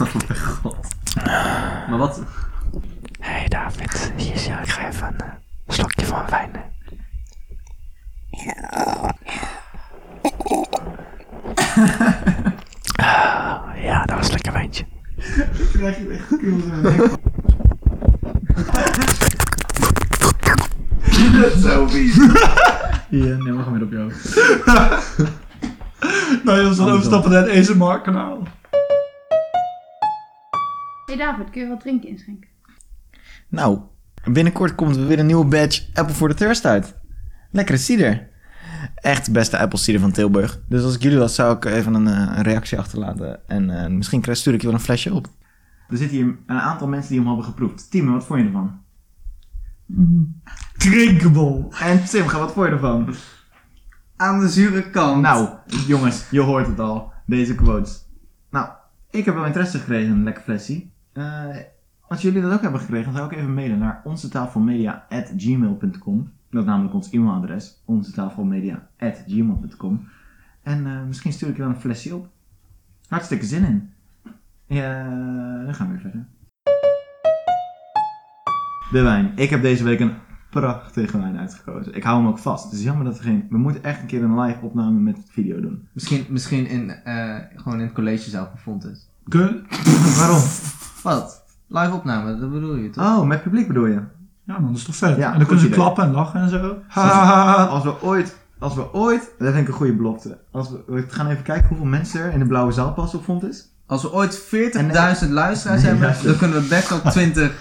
Maar wat... Hé hey David, hier is jou. Ik ga even een eh, slokje van wijn. Ah, ja, dat was een lekker wijntje. krijg je echt kriebels in mijn nek. Dat is zo vies. Ja, nee, we gaan weer op jou. Nou jongens, dan overstappen naar het ASMR kanaal. Hey David, kun je wat drinken inschenken? Nou, binnenkort komt er weer een nieuwe badge Apple for the Thirst uit. Lekkere cider. Echt de beste Apple cider van Tilburg. Dus als ik jullie was, zou ik even een, eh, een reactie achterlaten. En eh, misschien krijg- stuur ik je wel een flesje op. Er zitten hier een aantal mensen die hem hebben geproefd. Tim, wat vond je ervan? Drinkable. En Tim, ga wat vond je ervan? Aan de zure kant. Nou, jongens, je hoort het al. Deze quotes. Nou, ik heb wel interesse gekregen in een lekker flesje. Eh, als jullie dat ook hebben gekregen, dan zou ik even mailen naar onsetafelmedia.gmail.com. Dat is namelijk ons e-mailadres. onsetafelmedia.gmail.com. En eh, misschien stuur ik je wel een flesje op. Hartstikke zin in. Ja, dan gaan we weer verder. De wijn. Ik heb deze week een prachtige wijn uitgekozen. Ik hou hem ook vast. Het is jammer dat er geen... We moeten echt een keer een live opname met video doen. Misschien, misschien in, eh, gewoon in het collegezaal van Fontes. Kun... Waarom? Wat? Live opname, dat bedoel je toch? Oh, met publiek bedoel je? Ja man, dat is toch vet. Ja, en dan kunnen ze idee. klappen en lachen en zo. Als we ooit... Als we ooit... Dat vind ik een goede belofte. Als we, we gaan even kijken hoeveel mensen er in de blauwe zaal passen op Fontes. Als we ooit 40.000 En- luisteraars Nee, hebben, dan kunnen we best wel 20,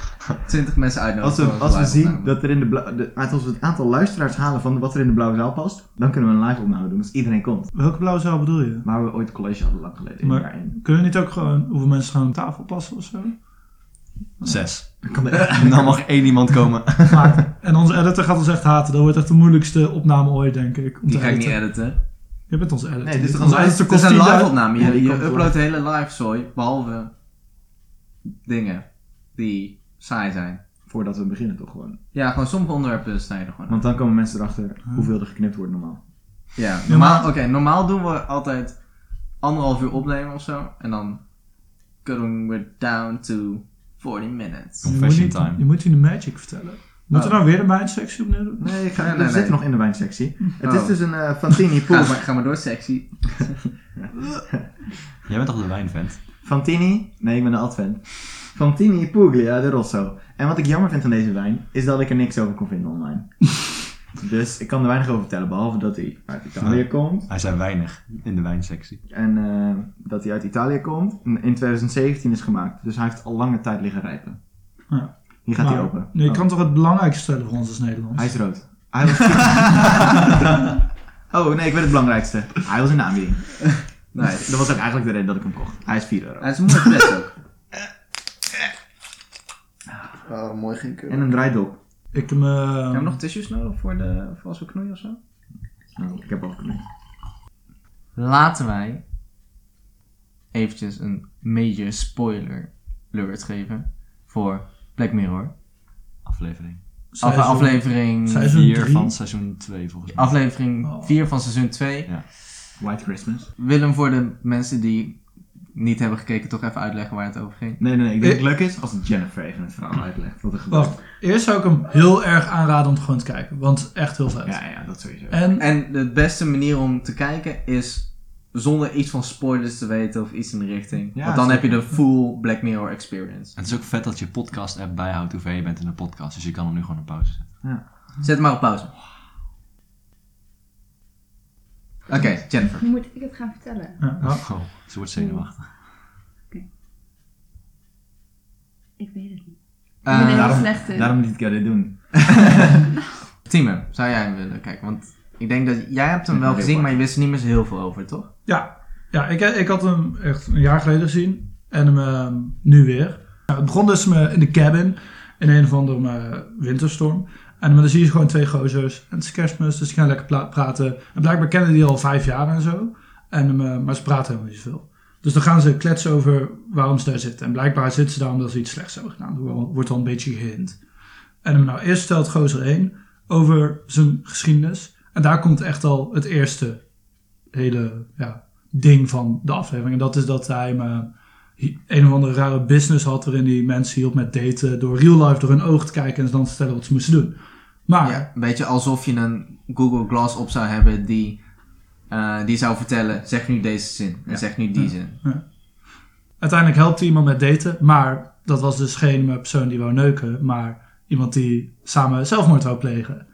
20 mensen Als uitnodigen. we, als we zien dat er in de, als we het aantal luisteraars halen van wat er in de blauwe zaal past, dan kunnen we een live opname doen. Als iedereen komt. Welke blauwe zaal bedoel je? Maar we ooit college hadden lang geleden. Maar-. Kunnen we niet ook gewoon hoeveel mensen gaan aan tafel passen of zo? Zes. Dan er- dan mag één iemand komen. En onze editor gaat ons echt haten. Dat wordt echt de moeilijkste opname ooit, denk ik. Om Die te ga ik niet editen. Je bent onze editor. Nee, dit is onze een editor Het is een 10.000 live opname. Ja, Je, je uploadt de hele live zooi, behalve dingen die saai zijn. Voordat we beginnen toch gewoon. Ja, gewoon sommige onderwerpen snijden gewoon. Want dan komen mensen erachter hoeveel er geknipt wordt normaal. Ja, normaal, oké, normaal doen we altijd anderhalf uur opnemen of zo. En dan cutting we down to 40 minutes. Confession time. je moet je de magic vertellen. Moeten we Oh. nou weer de mindsectie opnieuw doen? Nee, ik ga, Nee, we nee, zitten nee. nog in de wijnsectie. Het Oh. is dus een eh, Fantini Ga Pool. maar, ga maar door, sexy. Jij bent toch de wijnvent? Fantini, nee, ik ben de advent. Fantini Puglia de Rosso. En wat ik jammer vind aan deze wijn, is dat ik er niks over kon vinden online. dus ik kan er weinig over vertellen, behalve dat hij uit Italië komt. Hij zei weinig in de wijnsectie. En eh, dat hij uit Italië komt. En in 2017 is gemaakt. Dus hij heeft al lange tijd liggen rijpen. Ja. Hier gaat hij Maar- open. Nee, je Oh. kan toch het belangrijkste stellen voor ons als Nederlands? Hij is rood. Hij was oh nee, ik weet het belangrijkste. Hij was in de aanbieding. Nice. Dat was ook eigenlijk de reden dat ik hem kocht. Hij is 4 euro. Hij is een mooie fles ook. Oh, mooi geen keur. En een draaidop. Ik hem... eh, Hebben we nog tissues nodig voor, de, voor als we knoeien of zo? Nou, ik heb al geknipt. Laten wij eventjes een major spoiler alert geven voor Black Mirror. Aflevering. Seizoen- aflevering Seizoen 4 drie. van seizoen 2 volgens mij. aflevering Oh. 4 van seizoen 2. White Christmas. Willem voor de mensen die niet hebben gekeken toch even uitleggen waar het over ging. Nee, nee, nee. Ik denk dat het leuk is als Jennifer even het verhaal uitlegt. Wat er gebeurt. Wacht, eerst zou ik hem heel erg aanraden om gewoon te kijken. Want echt heel vet. Ja, ja, dat sowieso. En En de beste manier om te kijken is zonder iets van spoilers te weten of iets in de richting. Ja, Want dan heb je de full Black Mirror experience. Het is ook vet dat je podcast app bijhoudt hoe ver je bent in de podcast. Dus je kan hem nu gewoon op pauze zetten. Zet hem maar op pauze. Oké, Jennifer. Nu moet ik het gaan vertellen. ja, nou, Oh, ze wordt zenuwachtig. Ik weet het niet. Eh, ik ben daarom- slecht in. Daarom niet ik dit doen. Timo, zou jij hem willen kijken? Want ik denk dat jij hebt hem wel gezien, maar je wist er niet meer zo heel veel over, toch? ja, ja ik, ik had hem echt een jaar geleden gezien. En hem ehm, nu weer. Ja, het begon dus me in de cabin. In een of andere eh, winterstorm. En dan zie je gewoon twee gozers. En het is kerstmis, dus die gaan lekker praten. En blijkbaar kennen die al vijf jaar en zo. En, eh, maar ze praten helemaal niet zoveel. Dus dan gaan ze kletsen over waarom ze daar zitten. En blijkbaar zitten ze daar omdat ze iets slechts hebben gedaan. Er wordt al een beetje gehint. En hem nou eerst stelt gozer 1 over zijn geschiedenis. En daar komt echt al het eerste hele ja, ding van de aflevering. En dat is dat hij me, een of andere rare business had waarin hij mensen hielp met daten door real life door hun oog te kijken en dan te vertellen wat ze moesten doen. Maar Ja, een beetje alsof je een Google Glass op zou hebben die, eh, die zou vertellen, zeg nu deze zin en Ja. zeg nu die zin. uiteindelijk helpt hij iemand met daten, maar dat was dus geen persoon die wou neuken, maar iemand die samen zelfmoord wou plegen.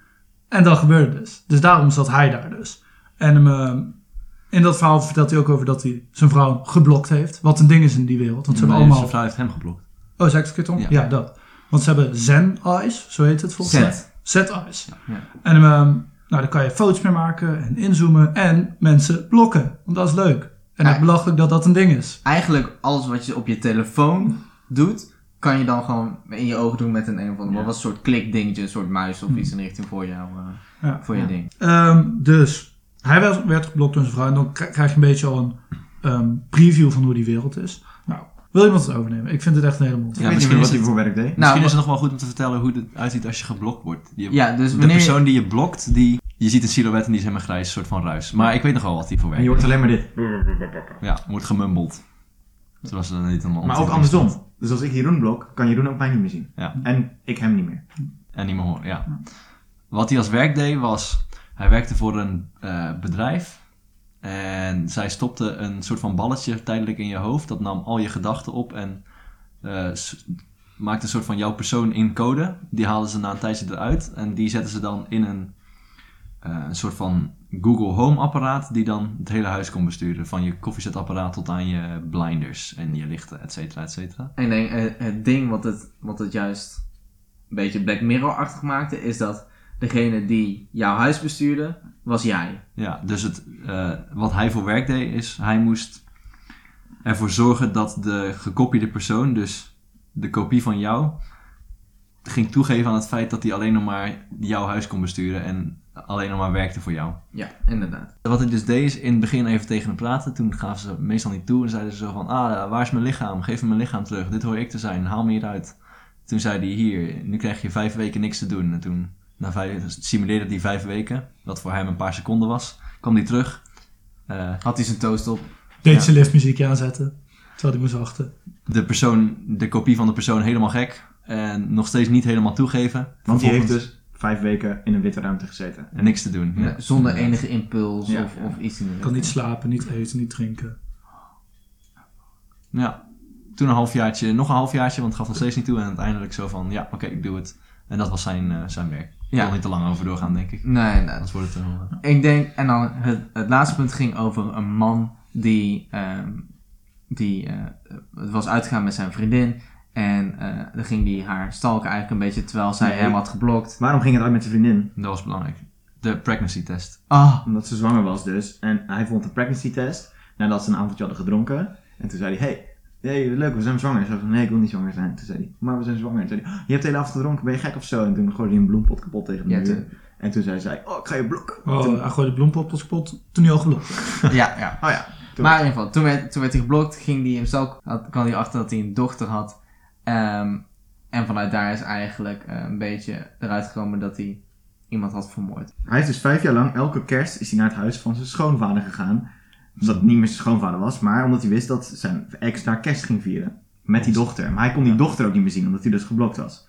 En dat gebeurde dus. Dus daarom zat hij daar dus. En eh, in dat verhaal vertelt hij ook over dat hij zijn vrouw geblokt heeft. Wat een ding is in die wereld. Want ze hebben allemaal... Zijn vrouw heeft hem geblokt. Oh, zeg ik het om? Ja. Ja. dat. Want ze hebben Zen Eyes, zo heet het volgens mij. Zet. Set Eyes. Ja. En ehm, nou, daar kan je foto's mee maken en inzoomen en mensen blokken. Want dat is leuk. En het belachelijk dat dat een ding is. Eigenlijk alles wat je op je telefoon doet, kan je dan gewoon in je ogen doen met een een of ander. Ja. Wat was een soort klikdingetje, een soort muis of iets in richting voor jou, eh, Ja. voor je Ja. ding. Ehm, dus hij werd, werd geblokt door zijn vrouw. En dan kri- krijg je een beetje al een ehm, preview van hoe die wereld is. Nou, wil iemand het overnemen? Ik vind het echt een hele mond. Ik Ja, weet niet misschien wat hij voor werk deed. Misschien Nou, is het nog wel goed om te vertellen hoe het uitziet als je geblokt wordt. Je, Ja, dus de wanneer persoon die je blokt, die, je ziet een silhouet en die is helemaal grijs, een soort van ruis. Maar ik weet nog wel wat die voor En je hoort alleen maar dit. Ja, wordt niet Maar ook andersom. Dus als ik Jeroen blok, kan Jeroen ook mij niet meer zien. Ja. En ik hem niet meer. En niet meer horen, ja. Wat hij als werk deed was, hij werkte voor een eh, bedrijf. En zij stopte een soort van balletje tijdelijk in je hoofd. Dat nam al je gedachten op en eh, maakte een soort van jouw persoon in code. Die haalden ze na een tijdje eruit. En die zetten ze dan in een, eh, een soort van Google Home apparaat. Die dan het hele huis kon besturen. Van je koffiezetapparaat tot aan je blinders en je lichten, et cetera, et cetera. En ik denk, eh, het ding wat het, wat het juist een beetje Black Mirror-achtig maakte, is dat degene die jouw huis bestuurde, was jij. Ja, dus het, eh, wat hij voor werk deed is, hij moest ervoor zorgen dat de gekopieerde persoon, dus de kopie van jou, ging toegeven aan het feit dat hij alleen nog maar jouw huis kon besturen en alleen nog maar werkte voor jou. Ja, inderdaad. Wat hij dus deed is in het begin even tegen hem praten. Toen gaven ze meestal niet toe en zeiden ze zo van, ah, waar is mijn lichaam? Geef me mijn lichaam terug. Dit hoor ik te zijn. Haal me hieruit. Toen zei hij, hier, nu krijg je vijf weken niks te doen. En toen, na vijf, simuleerde hij vijf weken, wat voor hem een paar seconden was. Kwam hij terug. Eh, Had hij zijn toast op. Deed Ja. zijn liftmuziekje aanzetten. Terwijl hij moest wachten. de persoon, de kopie van de persoon helemaal gek. En nog steeds niet helemaal toegeven. Want die heeft dus vijf weken in een witte ruimte gezeten. En niks te doen. Ja, Ja. zonder enige impuls Ja, of, ja. of iets in de Kan niet slapen, niet eten, niet drinken. Ja. Toen een halfjaartje, nog een halfjaartje, want het gaf nog steeds niet toe. En uiteindelijk zo van, ja, oké, ik doe het. En dat was zijn, eh, zijn werk. Ik Ja. wil niet te lang over doorgaan, denk ik. Nee, nee. Anders wordt het een... Ik denk, en dan het, het laatste punt ging over een man die, ehm, die het was uitgegaan met zijn vriendin. En eh, dan ging die haar stalken eigenlijk een beetje terwijl zij Nee. hem had geblokt. Waarom ging het uit met zijn vriendin? Dat was belangrijk. De pregnancy test. Ah, Omdat ze zwanger was dus. En hij vond een pregnancy test. Nadat ze een avondje hadden gedronken. En toen zei hij, hey, hey, leuk, we zijn zwanger. Ze zei, nee, ik wil niet zwanger zijn. Toen zei hij, maar we zijn zwanger. En toen zei hij, je hebt de hele avond gedronken, ben je gek of zo? En toen gooide hij een bloempot kapot tegen de Ja, muur. toen- En toen zei zij, oh, ik ga je blokken. Oh, Toen- hij gooide de bloempot kapot toen hij al geblokt ja, ja. oh ja. Toen- Maar in ieder geval, toen werd, toen werd hij geblokt, ging hij hemzelf, had, kwam hij achter dat hij een dochter had. Ehm, en vanuit daar is eigenlijk eh, een beetje eruit gekomen dat hij iemand had vermoord. Hij is dus vijf jaar lang, elke kerst is hij naar het huis van zijn schoonvader gegaan. Omdat het niet meer zijn schoonvader was, maar omdat hij wist dat zijn ex daar kerst ging vieren. Met die dochter. Maar hij kon die dochter ook niet meer zien, omdat hij dus geblokt was.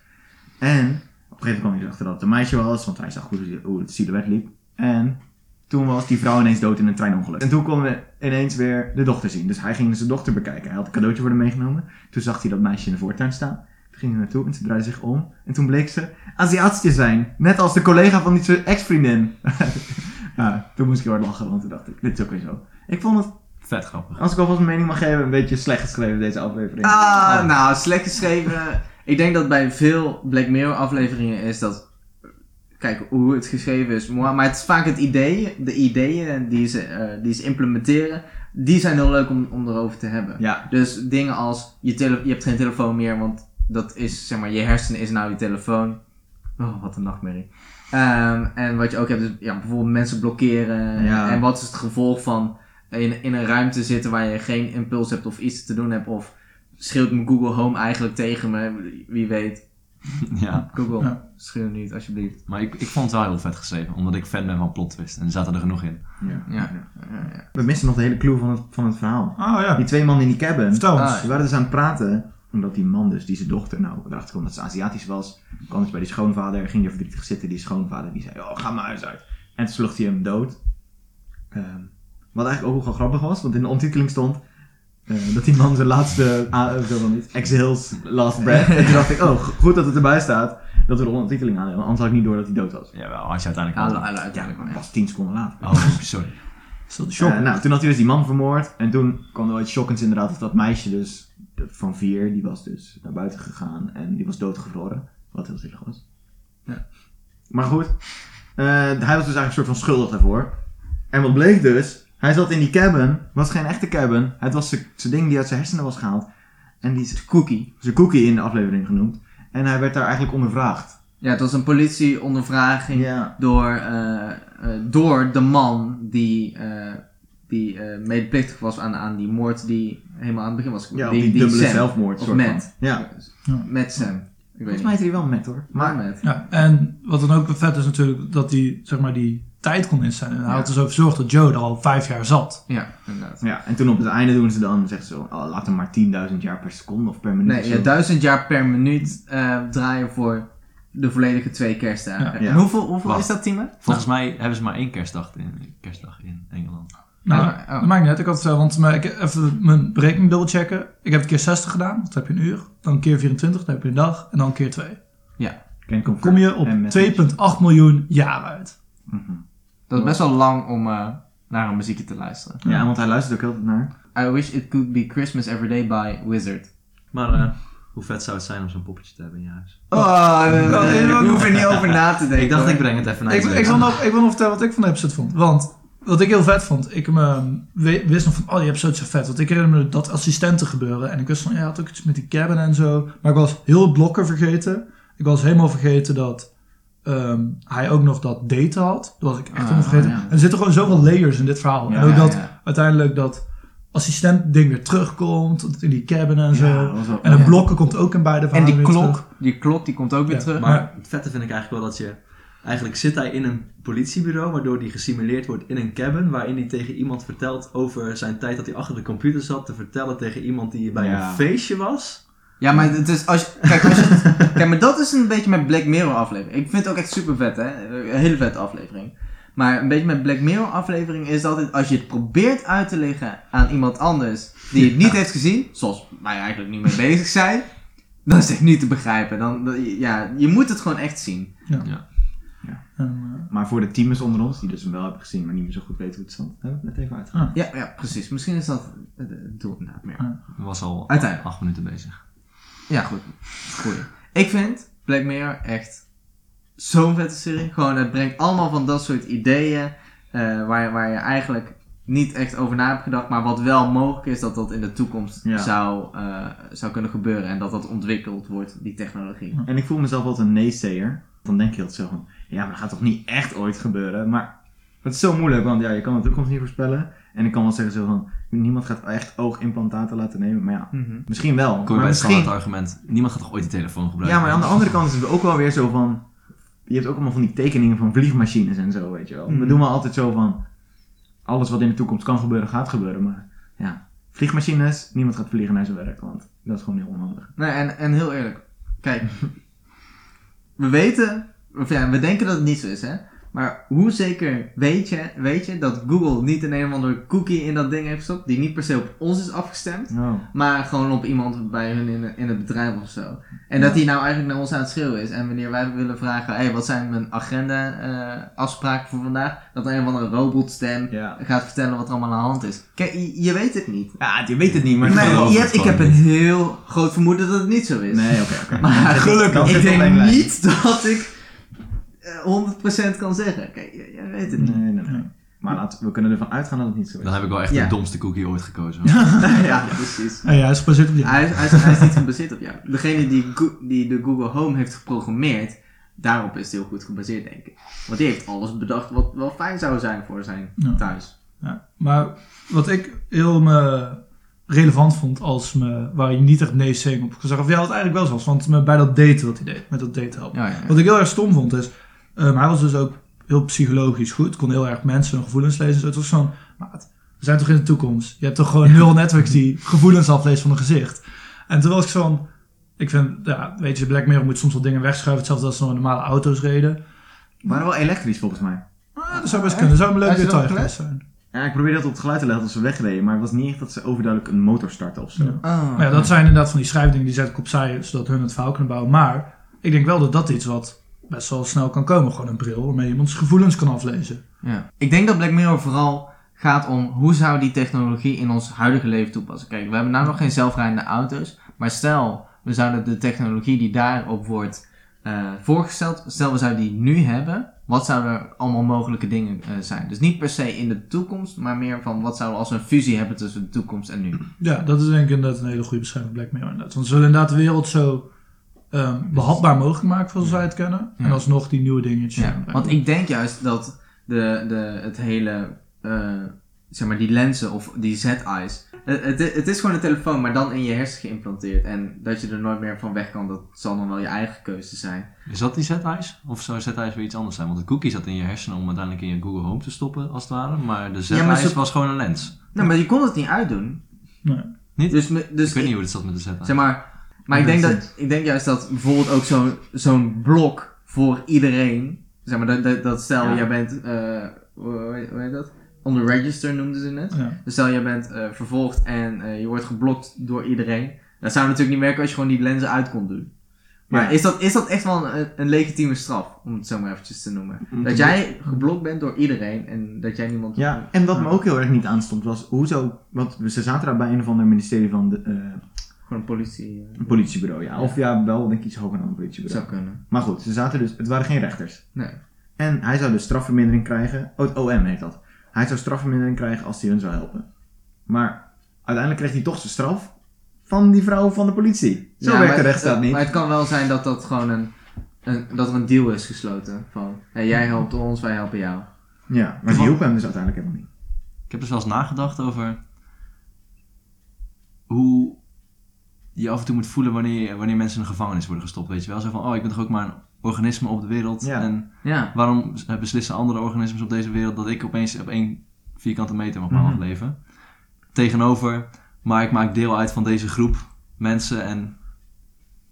En op een gegeven moment kwam hij erachter dat het een meisje was, want hij zag hoe, hoe het silhouet liep. En toen was die vrouw ineens dood in een treinongeluk. En toen konden we ineens weer de dochter zien. Dus hij ging zijn dochter bekijken. Hij had een cadeautje voor haar meegenomen. Toen zag hij dat meisje in de voortuin staan. Toen ging hij naartoe en ze draaide zich om. En toen bleek ze Aziatisch te zijn. Net als de collega van die ex-vriendin. ja, toen moest ik heel hard lachen, want toen dacht ik, dit is ook weer zo. Ik vond het, Vet grappig. als ik alvast mijn mening mag geven, een beetje slecht geschreven deze aflevering. Ah, nou, slecht geschreven. ik denk dat bij veel Black Mirror afleveringen is dat... Kijk, hoe het geschreven is. Maar maar het is vaak het idee, de ideeën die ze, eh, die ze implementeren, die zijn heel leuk om, om erover te hebben. Ja, Dus dingen als, je, tele je hebt geen telefoon meer, want dat is, zeg maar, je hersenen is nou je telefoon. Oh, wat een nachtmerrie. Ehm, en wat je ook hebt, is ja, bijvoorbeeld mensen blokkeren. Ja. En wat is het gevolg van in, in een ruimte zitten waar je geen impuls hebt of iets te doen hebt. Of schreeuwt mijn Google Home eigenlijk tegen me, wie weet. ja. Google, Ja. schreeuw niet, alsjeblieft. Maar ik, ik vond het wel heel vet geschreven, omdat ik fan ben van plot twist. En er zaten er genoeg in. Ja. Ja. ja, ja. We missen nog de hele clue van het, van het verhaal. Oh ja, Die twee mannen in die cabin, vertel Ah, die waren dus aan het praten. Omdat die man dus, die zijn dochter, nou, erachter kwam dat ze Aziatisch was. kwam dus bij die schoonvader, ging er verdrietig zitten. Die schoonvader, die zei, oh, ga maar huis uit. En toen sloeg hij hem dood. Ehm, wat eigenlijk ook wel grappig was, want in de ontiteling stond... eh, dat die man zijn laatste, uh, zo van iets, exhales last breath. En toen dacht ik, oh, goed dat het erbij staat dat we de ondertiteling aan Anders had ik niet door dat hij dood was. Jawel, als je uiteindelijk... Ja, wel, ja. pas tien seconden later. Oh, sorry. Dat de shock? Eh, nou, toen had hij dus die man vermoord. En toen kwam er ooit shockends inderdaad dat dat meisje dus, van vier, die was dus naar buiten gegaan. En die was doodgevroren. Wat heel zielig was. Ja. Maar goed, eh, hij was dus eigenlijk een soort van schuldig daarvoor. En wat bleek dus, hij zat in die cabin. was geen echte cabin. Het was zijn ding die uit zijn hersenen was gehaald. En die is cookie, zijn cookie in de aflevering genoemd. En hij werd daar eigenlijk ondervraagd. Ja, het was een politieondervraging Ja. door, eh, eh, door de man die, eh, die eh, medeplichtig was aan, aan die moord die helemaal aan het begin was. Ja, die, dubbele Sam. zelfmoord Of soort Matt. van. Ja. Met Sam. Ik weet Volgens mij niet. heet hij wel Matt hoor. Maar Maar met. Ja, en wat dan ook vet is natuurlijk dat hij zeg maar die tijd kon instellen. En hij Ja. had er zo voor gezorgd dat Joe er al vijf jaar zat. Ja, inderdaad. Ja, en toen op het einde doen ze dan, zeggen ze zo, oh, laat hem maar 10.000 jaar per seconde of per minuut. Nee, ja, zo. duizend jaar per minuut eh, draaien voor de volledige twee kerstdagen. Ja. En Ja. hoeveel, hoeveel Wacht. is dat, Timo? Volgens mij hebben ze maar één kerstdag in, kerstdag in Engeland. Nou, Oh, oh. dat maakt niet uit. Ik had, eh, want ik even mijn berekening dubbelchecken. Ik heb het keer 60 gedaan, dat heb je een uur. Dan een keer 24, dan heb je een dag. En dan een keer 2. Ken confirm. Kom je op En met- 2,8 miljoen jaar uit. Mhm. Dat is best wel lang om eh, naar een muziekje te luisteren. Ja, want hij luistert ook heel naar. I wish it could be Christmas every day by Wizard. Maar eh, hoe vet zou het zijn om zo'n poppetje te hebben in je huis? Oh, ik hoef er niet over na te denken. Ik dacht, hoor. ik breng het even naar Ik, je ik, wil nog, ik wil nog vertellen wat ik van de episode vond. Want wat ik heel vet vond, ik me, we- wist nog van, oh die episode is zo vet. Want ik herinner me dat assistenten gebeuren. En ik wist van, ja, had ook iets met die cabin en zo. Maar ik was heel blokken vergeten. Ik was helemaal vergeten dat ehm, hij ook nog dat daten had. Dat was ik echt Ah, vergeten. ja. En er zitten gewoon zoveel layers in dit verhaal. Ja, en ook dat ja. uiteindelijk dat assistent ding weer terugkomt. In die cabin en zo. en de ja. blokken komt ook in beide En verhalen die weer klok, terug. die klok die komt ook weer Ja, terug. maar- Maar het vette vind ik eigenlijk wel dat je... Eigenlijk zit hij in een politiebureau, waardoor hij gesimuleerd wordt in een cabin, waarin hij tegen iemand vertelt over zijn tijd dat hij achter de computer zat, te vertellen tegen iemand die bij Ja. een feestje was. Ja, maar het is als je, kijk, als je, kijk, maar dat is een beetje met Black Mirror aflevering. Ik vind het ook echt super vet, hè. Een hele vette aflevering. Maar een beetje met Black Mirror aflevering is altijd, als je het probeert uit te leggen aan iemand anders die het niet heeft gezien, zoals wij eigenlijk niet mee bezig zijn, dan is het niet te begrijpen. Dan, ja, je moet het gewoon echt zien. En, eh, Maar voor de teamers onder ons, die dus hem wel hebben gezien, maar niet meer zo goed weten hoe het stond, hebben we het net even uitgehaald. Ja, ja, precies. Misschien is dat het doel inderdaad meer. Ja. was al Uiteindelijk. acht minuten bezig. Ja, goed. Goeie. Ik vind Black Mirror echt zo'n vette serie. Gewoon, het brengt allemaal van dat soort ideeën. eh, waar, je- waar je eigenlijk niet echt over na hebt gedacht. Maar wat wel mogelijk is dat dat in de toekomst Ja. zou, eh, zou kunnen gebeuren. En dat dat ontwikkeld wordt, die technologie. En ik voel mezelf altijd een naysayer. Dan denk je altijd zo van, ja, maar dat gaat toch niet echt ooit gebeuren. Maar het is zo moeilijk, want ja, je kan de toekomst niet voorspellen. En ik kan wel zeggen zo van, niemand gaat echt oogimplantaten laten nemen. Maar ja, Mhm. misschien wel. Kom je maar bij het misschien, standaard argument, niemand gaat toch ooit die telefoon gebruiken? ja, maar aan de andere kant is het ook wel weer zo van, je hebt ook allemaal van die tekeningen van vliegmachines en zo, weet je wel. We Mhm. doen wel altijd zo van, alles wat in de toekomst kan gebeuren, gaat gebeuren. Maar ja, vliegmachines, niemand gaat vliegen naar zijn werk, want dat is gewoon heel onhandig. Nee, en, en heel eerlijk. Kijk, we weten, of ja, we denken dat het niet zo is, hè. Maar hoe zeker weet je, weet je dat Google niet een een of andere cookie in dat ding heeft gestopt, die niet per se op ons is afgestemd, Oh. maar gewoon op iemand bij hun in, in het bedrijf of zo. En dat die nou eigenlijk naar ons aan het schreeuwen is. En wanneer wij willen vragen, hey, wat zijn mijn agenda eh, afspraken voor vandaag, dat een of andere robotstem Ja. gaat vertellen wat er allemaal aan de hand is. Kijk, je, je weet het niet. Ja, je weet het niet, maar... Maar je het hebt, ik heb een heel groot vermoeden dat het niet zo is. Nee, oké, oké. Maar gelukkig. ik denk niet dat ik 100% kan zeggen. Kijk, je, je weet het niet. Nee, nee, nee. Maar laten, we kunnen ervan uitgaan dat het niet zo is. Dan heb ik wel echt Ja. de domste cookie ooit gekozen. ja, precies. en ja, hij is gebaseerd op die. Hij, is- hij, is, hij is niet gebaseerd op jou. Degene die, die de Google Home heeft geprogrammeerd, daarop is het heel goed gebaseerd, denk ik. Want die heeft alles bedacht wat wel fijn zou zijn voor zijn Ja. thuis. Ja, maar wat ik heel me relevant vond als me, waar je niet echt nee zing op gezegd. Of ja, wat eigenlijk wel zo was, want me, bij dat daten wat hij deed, met dat daten helpen. Ja, ja. Wat ik heel erg stom vond is, ehm, hij was dus ook heel psychologisch goed, kon heel erg mensen hun gevoelens lezen. Zo, het was zo'n, maat, we zijn toch in de toekomst? Je hebt toch gewoon nul netwerks die gevoelens aflezen van een gezicht. En toen was ik zo'n, ik vind, ja, weet je, Black Mirror moet soms wel dingen wegschuiven, hetzelfde als ze nog normale auto's reden. waren wel elektrisch volgens mij. Ah, dat zou best kunnen, dat zou een leuk detail geweest zijn. Ja, ik probeerde dat op het geluid te leggen als ze wegreden, maar het was niet echt dat ze overduidelijk een motor starten of zo. Ja. Oh, Maar ja, dat zijn inderdaad van die schrijfdingen die zet ik opzij, zodat hun het verhaal kunnen bouwen. Maar ik denk wel dat dat iets wat best wel snel kan komen. Gewoon een bril waarmee je iemands gevoelens kan aflezen. Ja. Ik denk dat Black Mirror vooral gaat om hoe zou die technologie in ons huidige leven toepassen. Kijk, we hebben nou nog geen zelfrijdende auto's, maar stel we zouden de technologie die daarop wordt eh, voorgesteld, stel we zouden die nu hebben, wat zouden er allemaal mogelijke dingen eh, zijn? Dus niet per se in de toekomst, maar meer van wat zouden we als we een fusie hebben tussen de toekomst en nu. Ja, dat is denk ik inderdaad een hele goede beschrijving van Black Mirror. Inderdaad. Want ze willen inderdaad de wereld zo ehm, behapbaar mogelijk maken zoals wij het kennen. En alsnog die nieuwe dingetjes. Want ik denk juist dat de, de, het hele, eh, zeg maar die lenzen of die Z-eyes, het, het, het is gewoon een telefoon, maar dan in je hersen geïmplanteerd. En dat je er nooit meer van weg kan, dat zal dan wel je eigen keuze zijn. Is dat die Z-Eyes? Of zou Z-Eyes weer iets anders zijn? Want de cookie zat in je hersenen om uiteindelijk in je Google Home te stoppen, als het ware. Maar de Z-Eyes Ja, maar ze- was gewoon een lens. Nou, maar je kon het niet uitdoen. Nee. Niet? Dus, dus ik weet niet hoe het zat met de Z-Eyes. zeg maar, maar ik denk, dat, ik denk juist dat bijvoorbeeld ook zo'n zo'n blok voor iedereen, zeg maar, dat, dat, dat stel Ja. jij bent, eh, hoe, hoe heet dat? On the register noemden ze het. Ja. Dus stel jij bent eh, vervolgd en eh, je wordt geblokt door iedereen. Dat zou natuurlijk niet werken als je gewoon die lenzen uit kon doen. Maar Ja. is, dat, is dat echt wel een, een legitieme straf, om het zo maar eventjes te noemen? Om Dat te jij geblokt bent door iedereen en dat jij niemand... Ja, en wat me ook heel erg niet aanstond was, hoezo, want ze zaten daar bij een of ander ministerie van de, Gewoon politie eh, een politiebureau, ja. Of ja, wel denk ik iets hoger dan een politiebureau. zou kunnen. Maar goed, ze zaten dus, het waren geen rechters. Nee. En hij zou dus strafvermindering krijgen, oh, het OM heet dat. Hij zou strafvermindering krijgen als hij hun zou helpen. Maar uiteindelijk kreeg hij toch zijn straf van die vrouw van de politie. Zo Ja, werkt de rechtsstaat niet. Maar het kan wel zijn dat dat gewoon een, een dat er een deal is gesloten. Van, hey, jij helpt ons, wij helpen jou. Ja, maar ze hielpen hem dus uiteindelijk helemaal niet. Ik heb dus wel eens nagedacht over hoe je af en toe moet voelen wanneer, wanneer mensen in een gevangenis worden gestopt. Weet je wel? Zo van, oh, ik ben toch ook maar een organisme op de wereld. Ja. En Ja. waarom beslissen andere organismen op deze wereld dat ik opeens op één vierkante meter mag Mhm. mag leven? Tegenover, maar ik maak deel uit van deze groep mensen en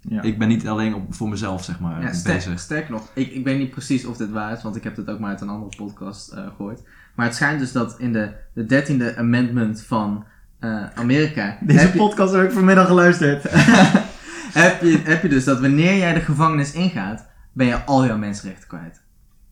Ja. ik ben niet alleen op, voor mezelf, zeg maar, Ja, sterk, bezig. sterk nog. Ik, ik weet niet precies of dit waar is, want ik heb dit ook maar uit een andere podcast eh, gehoord. Maar het schijnt dus dat in de, de dertiende amendment van eh, Amerika... Deze heb, je, podcast heb ik vanmiddag geluisterd. heb, je, heb je dus dat wanneer jij de gevangenis ingaat, ben je al jouw mensenrechten kwijt.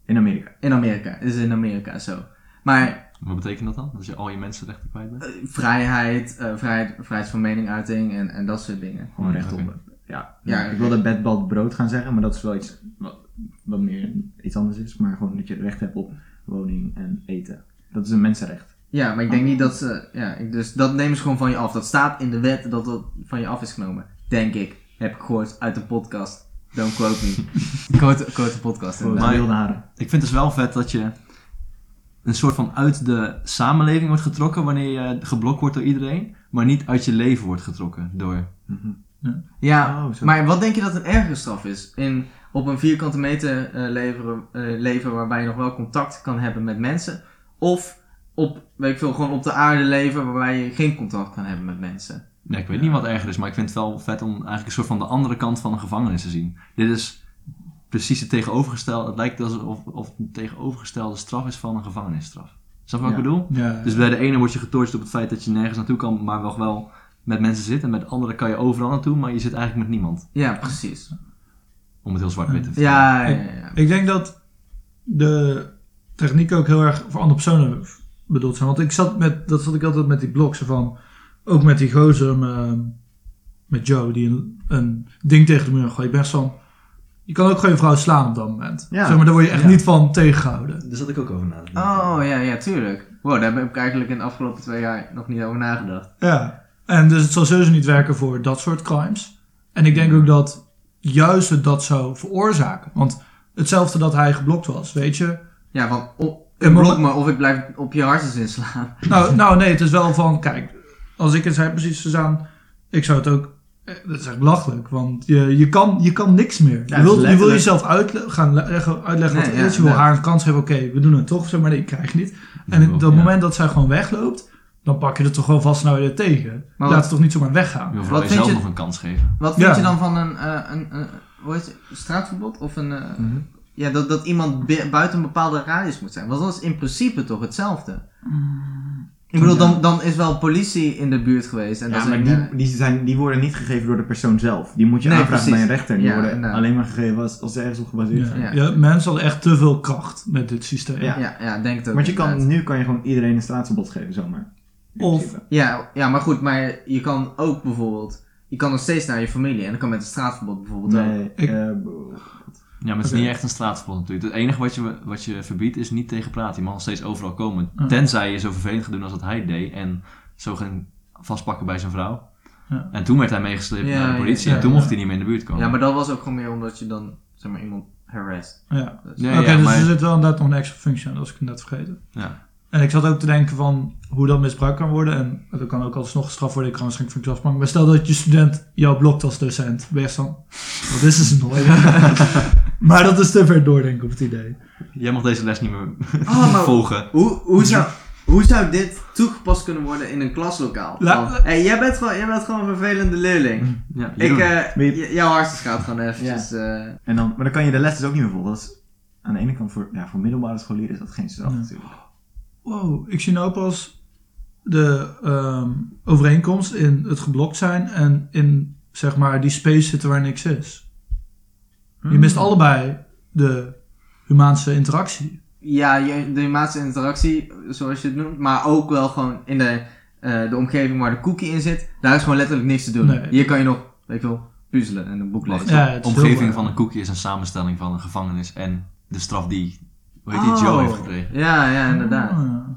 In Amerika. In Amerika. Het is in Amerika zo. Maar Wat betekent dat dan? Dat je al je mensenrechten kwijt bent? eh, vrijheid, eh, vrijheid, vrijheid van meningsuiting en, en dat soort dingen. Gewoon recht op. Ja, ja, ik wilde bed, bad, brood gaan zeggen, maar dat is wel iets wat, wat meer iets anders is. Maar gewoon dat je recht hebt op woning en eten. Dat is een mensenrecht. Ja, maar ik denk niet dat ze. Ja, dus dat nemen ze gewoon van je af. Dat staat in de wet dat dat van je af is genomen. Denk ik. Heb ik gehoord uit de podcast. Don't quote me. quote, quote de podcast. Haren. Ik vind het dus wel vet dat je een soort van uit de samenleving wordt getrokken wanneer je geblokt wordt door iedereen, maar niet uit je leven wordt getrokken door. Ja, Oh, maar wat denk je dat een ergere straf is? In, op een vierkante meter leveren, eh, leven waarbij je nog wel contact kan hebben met mensen. Of op, weet ik veel, gewoon op de aarde leven waarbij je geen contact kan hebben met mensen. Ja, ik weet niet wat erger is, maar ik vind het wel vet om eigenlijk een soort van de andere kant van een gevangenis te zien. Dit is precies het tegenovergestelde. Het lijkt alsof of het een tegenovergestelde straf is van een gevangenisstraf. Snap je wat ik bedoel? Ja, Dus bij de ene word je getorcht op het feit dat je nergens naartoe kan, maar wel wel met mensen zit. En bij de andere kan je overal naartoe, maar je zit eigenlijk met niemand. Ja, precies. Om het heel zwart-wit te vertellen. Ja, ja, ja. ja. Ik denk dat de technieken ook heel erg voor andere personen bedoeld zijn. Want ik zat met, dat zat ik altijd met die blogs van, ook met die gozer, me- met Joe, die een, een ding tegen de muur gooit. Best van, je kan ook gewoon je vrouw slaan op dat moment. Ja. Zeg maar, daar word je echt Ja. niet van tegengehouden. Daar zat ik ook over na. Oh, ja, ja, tuurlijk. Wow, daar heb ik eigenlijk in de afgelopen twee jaar nog niet over nagedacht. Ja. En dus het zal sowieso niet werken voor dat soort crimes. En ik denk ook dat juist het dat zou veroorzaken. Want hetzelfde dat hij geblokt was, weet je. Ja, van op, En blok me of ik blijf op je hartjes inslaan. Nou, nou nee, het is wel van, kijk, als ik in zijn positie zou staan, ik zou het ook... eh, Dat is echt belachelijk, want je, je, kan, je kan niks meer. Ja, je, wil, het is je wil jezelf uitle- gaan le- leggen- uitleggen wat Nee, het ja, is. Je wil haar een kans geven, oké, we doen het toch, zeg maar nee, ik krijg niet. En op dat ja. moment dat zij gewoon wegloopt, dan pak je er toch wel vast nou weer tegen. Maar Laat wat- het toch niet zomaar weggaan. Je wil Wat vind jezelf je- nog een kans geven. Wat vind Ja. je dan van een, eh, een, een hoe heet het, straatverbod? Of een, eh, Mhm. Ja, dat, dat iemand buiten een bepaalde radius moet zijn. Want dat is in principe toch hetzelfde. Ik bedoel, dan, dan is wel politie in de buurt geweest. En Ja, dat maar die, eh, die, zijn, die worden niet gegeven door de persoon zelf. Die moet je Nee, aanvragen precies. bij een rechter. Die Ja, worden alleen maar gegeven als, als ze ergens op gebaseerd zijn. Ja. Ja, mensen hadden echt te veel kracht met dit systeem. Ja. ja, ja, denk het ook. Want je kan, nu kan je gewoon iedereen een straatverbod geven, zomaar. Of-. Ja, ja, maar goed, maar je kan ook bijvoorbeeld... Je kan nog steeds naar je familie en dan kan met een straatverbod bijvoorbeeld ook. Nee, Ik- eh, Ja, maar het is niet echt een straatverbod natuurlijk. Het enige wat je, wat je verbiedt is niet tegen praten. Je mag nog steeds overal komen. Ja. Tenzij je zo vervelend gaat doen als wat hij deed. En zo ging vastpakken bij zijn vrouw. Ja. En toen werd hij meegesleept Ja, naar de politie. ja, en toen ja. mocht hij niet meer in de buurt komen. Ja, maar dat was ook gewoon meer omdat je dan, zeg maar, iemand harassed. Ja. Dus- Ja, Oké, ja, dus maar- er zit wel inderdaad nog een extra functie aan, dat was ik net vergeten. Ja. En ik zat ook te denken van hoe dat misbruikt kan worden. En dat kan ook alsnog gestraft worden. Ik kan waarschijnlijk van afspraak. Maar stel dat je student jou blokt als docent. Ben je echt van, wat is dus nooit. maar dat is te ver doordenken op het idee. Jij mag deze les niet meer Oh, maar volgen. hoe, hoe, zou, hoe zou dit toegepast kunnen worden in een klaslokaal? La- Van, hey, jij, bent gewoon, jij bent gewoon een vervelende leerling. Ja, Ik, eh, jouw hartstikke gaat gewoon eventjes... eh, En dan, maar dan kan je de les dus ook niet meer volgen. Dat is aan de ene kant voor, ja, voor middelbare scholieren is dat geen straf Ja. natuurlijk. Wow, ik zie nou pas de ehm, overeenkomst in het geblokt zijn. En in zeg maar die space zitten waar niks is. Je mist allebei de humaanse interactie. ja, je, de humaanse interactie, zoals je het noemt. Maar ook wel gewoon in de, eh, de omgeving waar de cookie in zit. Daar is gewoon letterlijk niks te doen. Nee. Hier kan je nog, weet je wel, puzzelen en een boek lezen. Ja, de omgeving van een cookie is een samenstelling van een gevangenis en de straf die, hoe heet die, Oh. Joe heeft gekregen. Ja, ja, inderdaad. Ah.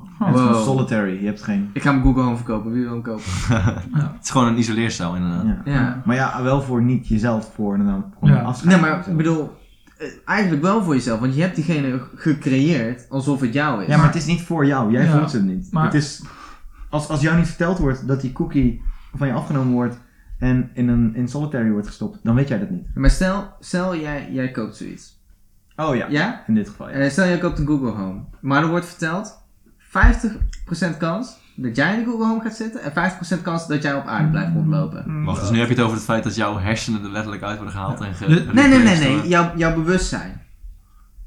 Het is gewoon Wow. solitary. Je hebt geen... Ik ga mijn Google Home verkopen. Wie wil hem kopen? Het is gewoon een isoleercel inderdaad. Ja. Ja. Maar ja, wel voor niet jezelf, voor en Ja. afscheid. Nee, maar ik bedoel, eh, eigenlijk wel voor jezelf. Want je hebt diegene gecreëerd alsof het jou is. Ja, maar het is niet voor jou. Jij Ja, voelt ze niet. maar- Het is, als, als jou niet verteld wordt dat die cookie van je afgenomen wordt en in een in solitary wordt gestopt, dan weet jij dat niet. Maar stel, stel jij, jij koopt zoiets. Oh ja. Ja? In dit geval, ja. Eh, stel jij koopt een Google Home. Maar er wordt verteld, 50% kans dat jij in de Google Home gaat zitten. En 50% kans dat jij op aarde blijft rondlopen. Wacht, dus nu heb je het over het feit dat jouw hersenen er letterlijk uit worden gehaald en ge... Nee, Nee, nee, nee, nee. Jouw, jouw bewustzijn.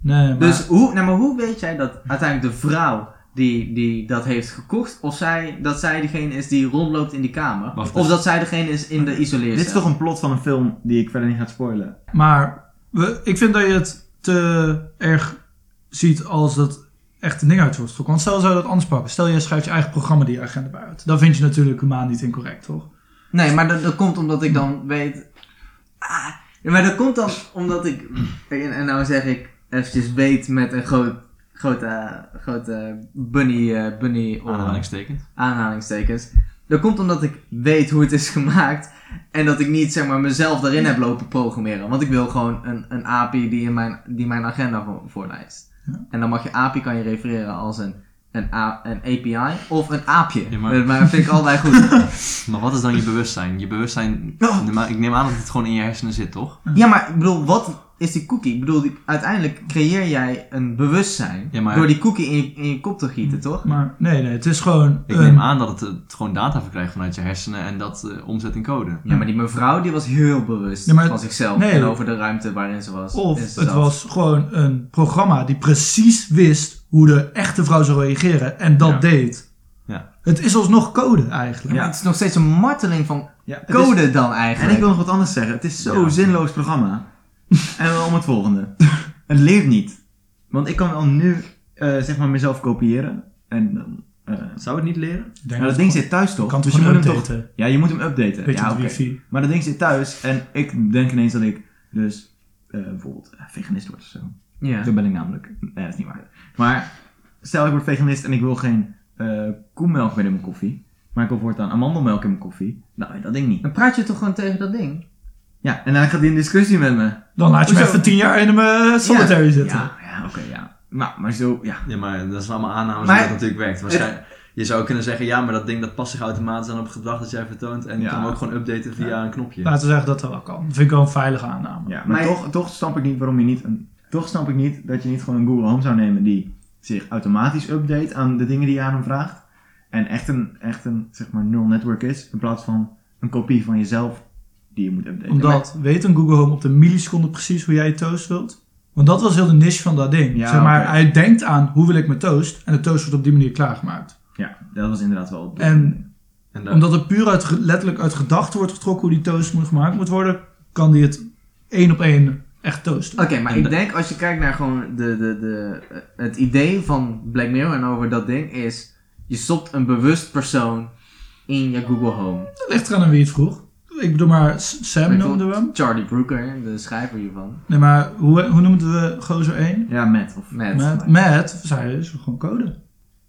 Nee, maar Dus hoe, nou, maar hoe weet jij dat uiteindelijk de vrouw die, die dat heeft gekocht, of zij, dat zij degene is die rondloopt in die kamer, Wacht, of dus- dat zij degene is in de isoleercel? Dit is toch een plot van een film die ik verder niet ga spoilen. Maar we, ik vind dat je het te erg ziet als dat echt een ding uit wordt getrokken. Want stel, zou je dat anders pakken. Stel, jij schrijft je eigen programma die agenda bij uit. Dan vind je natuurlijk humaan niet incorrect, toch? Nee, maar dat, dat komt omdat ik dan weet... Ah, maar dat komt dan omdat ik... En, en nou zeg ik eventjes weet met een groot, grote, grote bunny, eh, bunny Aanhalingstekens. aanhalingstekens. Dat komt omdat ik weet hoe het is gemaakt. En dat ik niet zeg maar mezelf daarin heb lopen programmeren. Want ik wil gewoon een, een API die, in mijn, die mijn agenda voor, voorlijst. Ja. En dan mag je API kan je refereren als een, een, A, een API of een aapje. Ja, maar- maar... dat vind ik allebei goed. Maar wat is dan je bewustzijn? Je bewustzijn, Oh. maar ik neem aan dat het gewoon in je hersenen zit, toch? ja, maar ik bedoel, wat is die cookie? Ik bedoel, die- uiteindelijk creëer jij een bewustzijn. Ja, maar- Door die cookie in je, in je kop te gieten, toch? Maar nee, nee, het is gewoon... Ik een- neem aan dat het, eh, het gewoon data verkrijgt vanuit je hersenen en dat eh, omzet in code. Ja, maar die mevrouw die was heel bewust Ja, van zichzelf nee. en over de ruimte waarin ze was. Of het was gewoon een programma die precies wist hoe de echte vrouw zou reageren en dat Ja. deed. Ja. Het is alsnog code eigenlijk. Ja, het is nog steeds een marteling van Ja, het is- code dan en eigenlijk. ik wil nog wat anders zeggen. Het is zo'n Ja. zinloos programma. en dan om het volgende. Het leert niet. Want ik kan al nu, eh, zeg maar, mezelf kopiëren. En dan eh, zou het niet leren. Maar dat ding zit thuis toch? kan Dus je moet hem toch... updaten. Ja, je moet hem updaten. Beetje ja. Maar dat ding zit thuis en ik denk ineens dat ik dus eh, bijvoorbeeld veganist word of zo. Ja. Toen ben ik namelijk. Nee, dat is niet waar. Maar stel ik word veganist en ik wil geen eh koemelk meer in mijn koffie. Maar ik wil voortaan amandelmelk in mijn koffie. Nou, dat ding niet. Dan praat je toch gewoon tegen dat ding? Ja, en dan gaat hij in discussie met me. Dan laat je me Hoezo? even tien jaar in een eh, solitary zitten. Ja, ja oké, ja. Maar, maar zo, ja. Ja, maar dat is allemaal aannames Maar- hoe dat natuurlijk werkt. Waarschijnlijk, je zou kunnen zeggen, ja, maar dat ding dat past zich automatisch aan op het gedrag dat jij vertoont. En je Ja. kan hem ook gewoon updaten via een knopje. Laten we zeggen dat dat wel kan. Dat vind ik wel een veilige aanname. Ja, maar, Maar- toch, toch snap ik niet waarom je niet een, toch snap ik niet dat je niet gewoon een Google Home zou nemen die zich automatisch update aan de dingen die je aan hem vraagt. En echt een, echt een zeg maar neural network is, in plaats van een kopie van jezelf die je moet updaten. Omdat, weet een Google Home op de milliseconde precies hoe jij je toast wilt? Want dat was heel de niche van dat ding. Ja, zeg maar, hij denkt aan hoe wil ik mijn toast. En de toast wordt op die manier klaargemaakt. Ja, dat was inderdaad wel. En En daar- omdat er puur uit, letterlijk uit gedachten wordt getrokken hoe die toast moet gemaakt moet worden, kan die het één op één echt toasten. Oké, maar En ik de- denk als je kijkt naar gewoon de, de, de, het idee van Black Mirror en over dat ding is, je stopt een bewust persoon in je Google Home. Dat ligt eraan aan wie het vroeg. Ik bedoel maar, Sam noemden we hem. Charlie Brooker, de schrijver hiervan. Nee, maar hoe, hoe noemden we gozer 1? Ja, met. Of, Met. Matt, Matt zei dus gewoon code.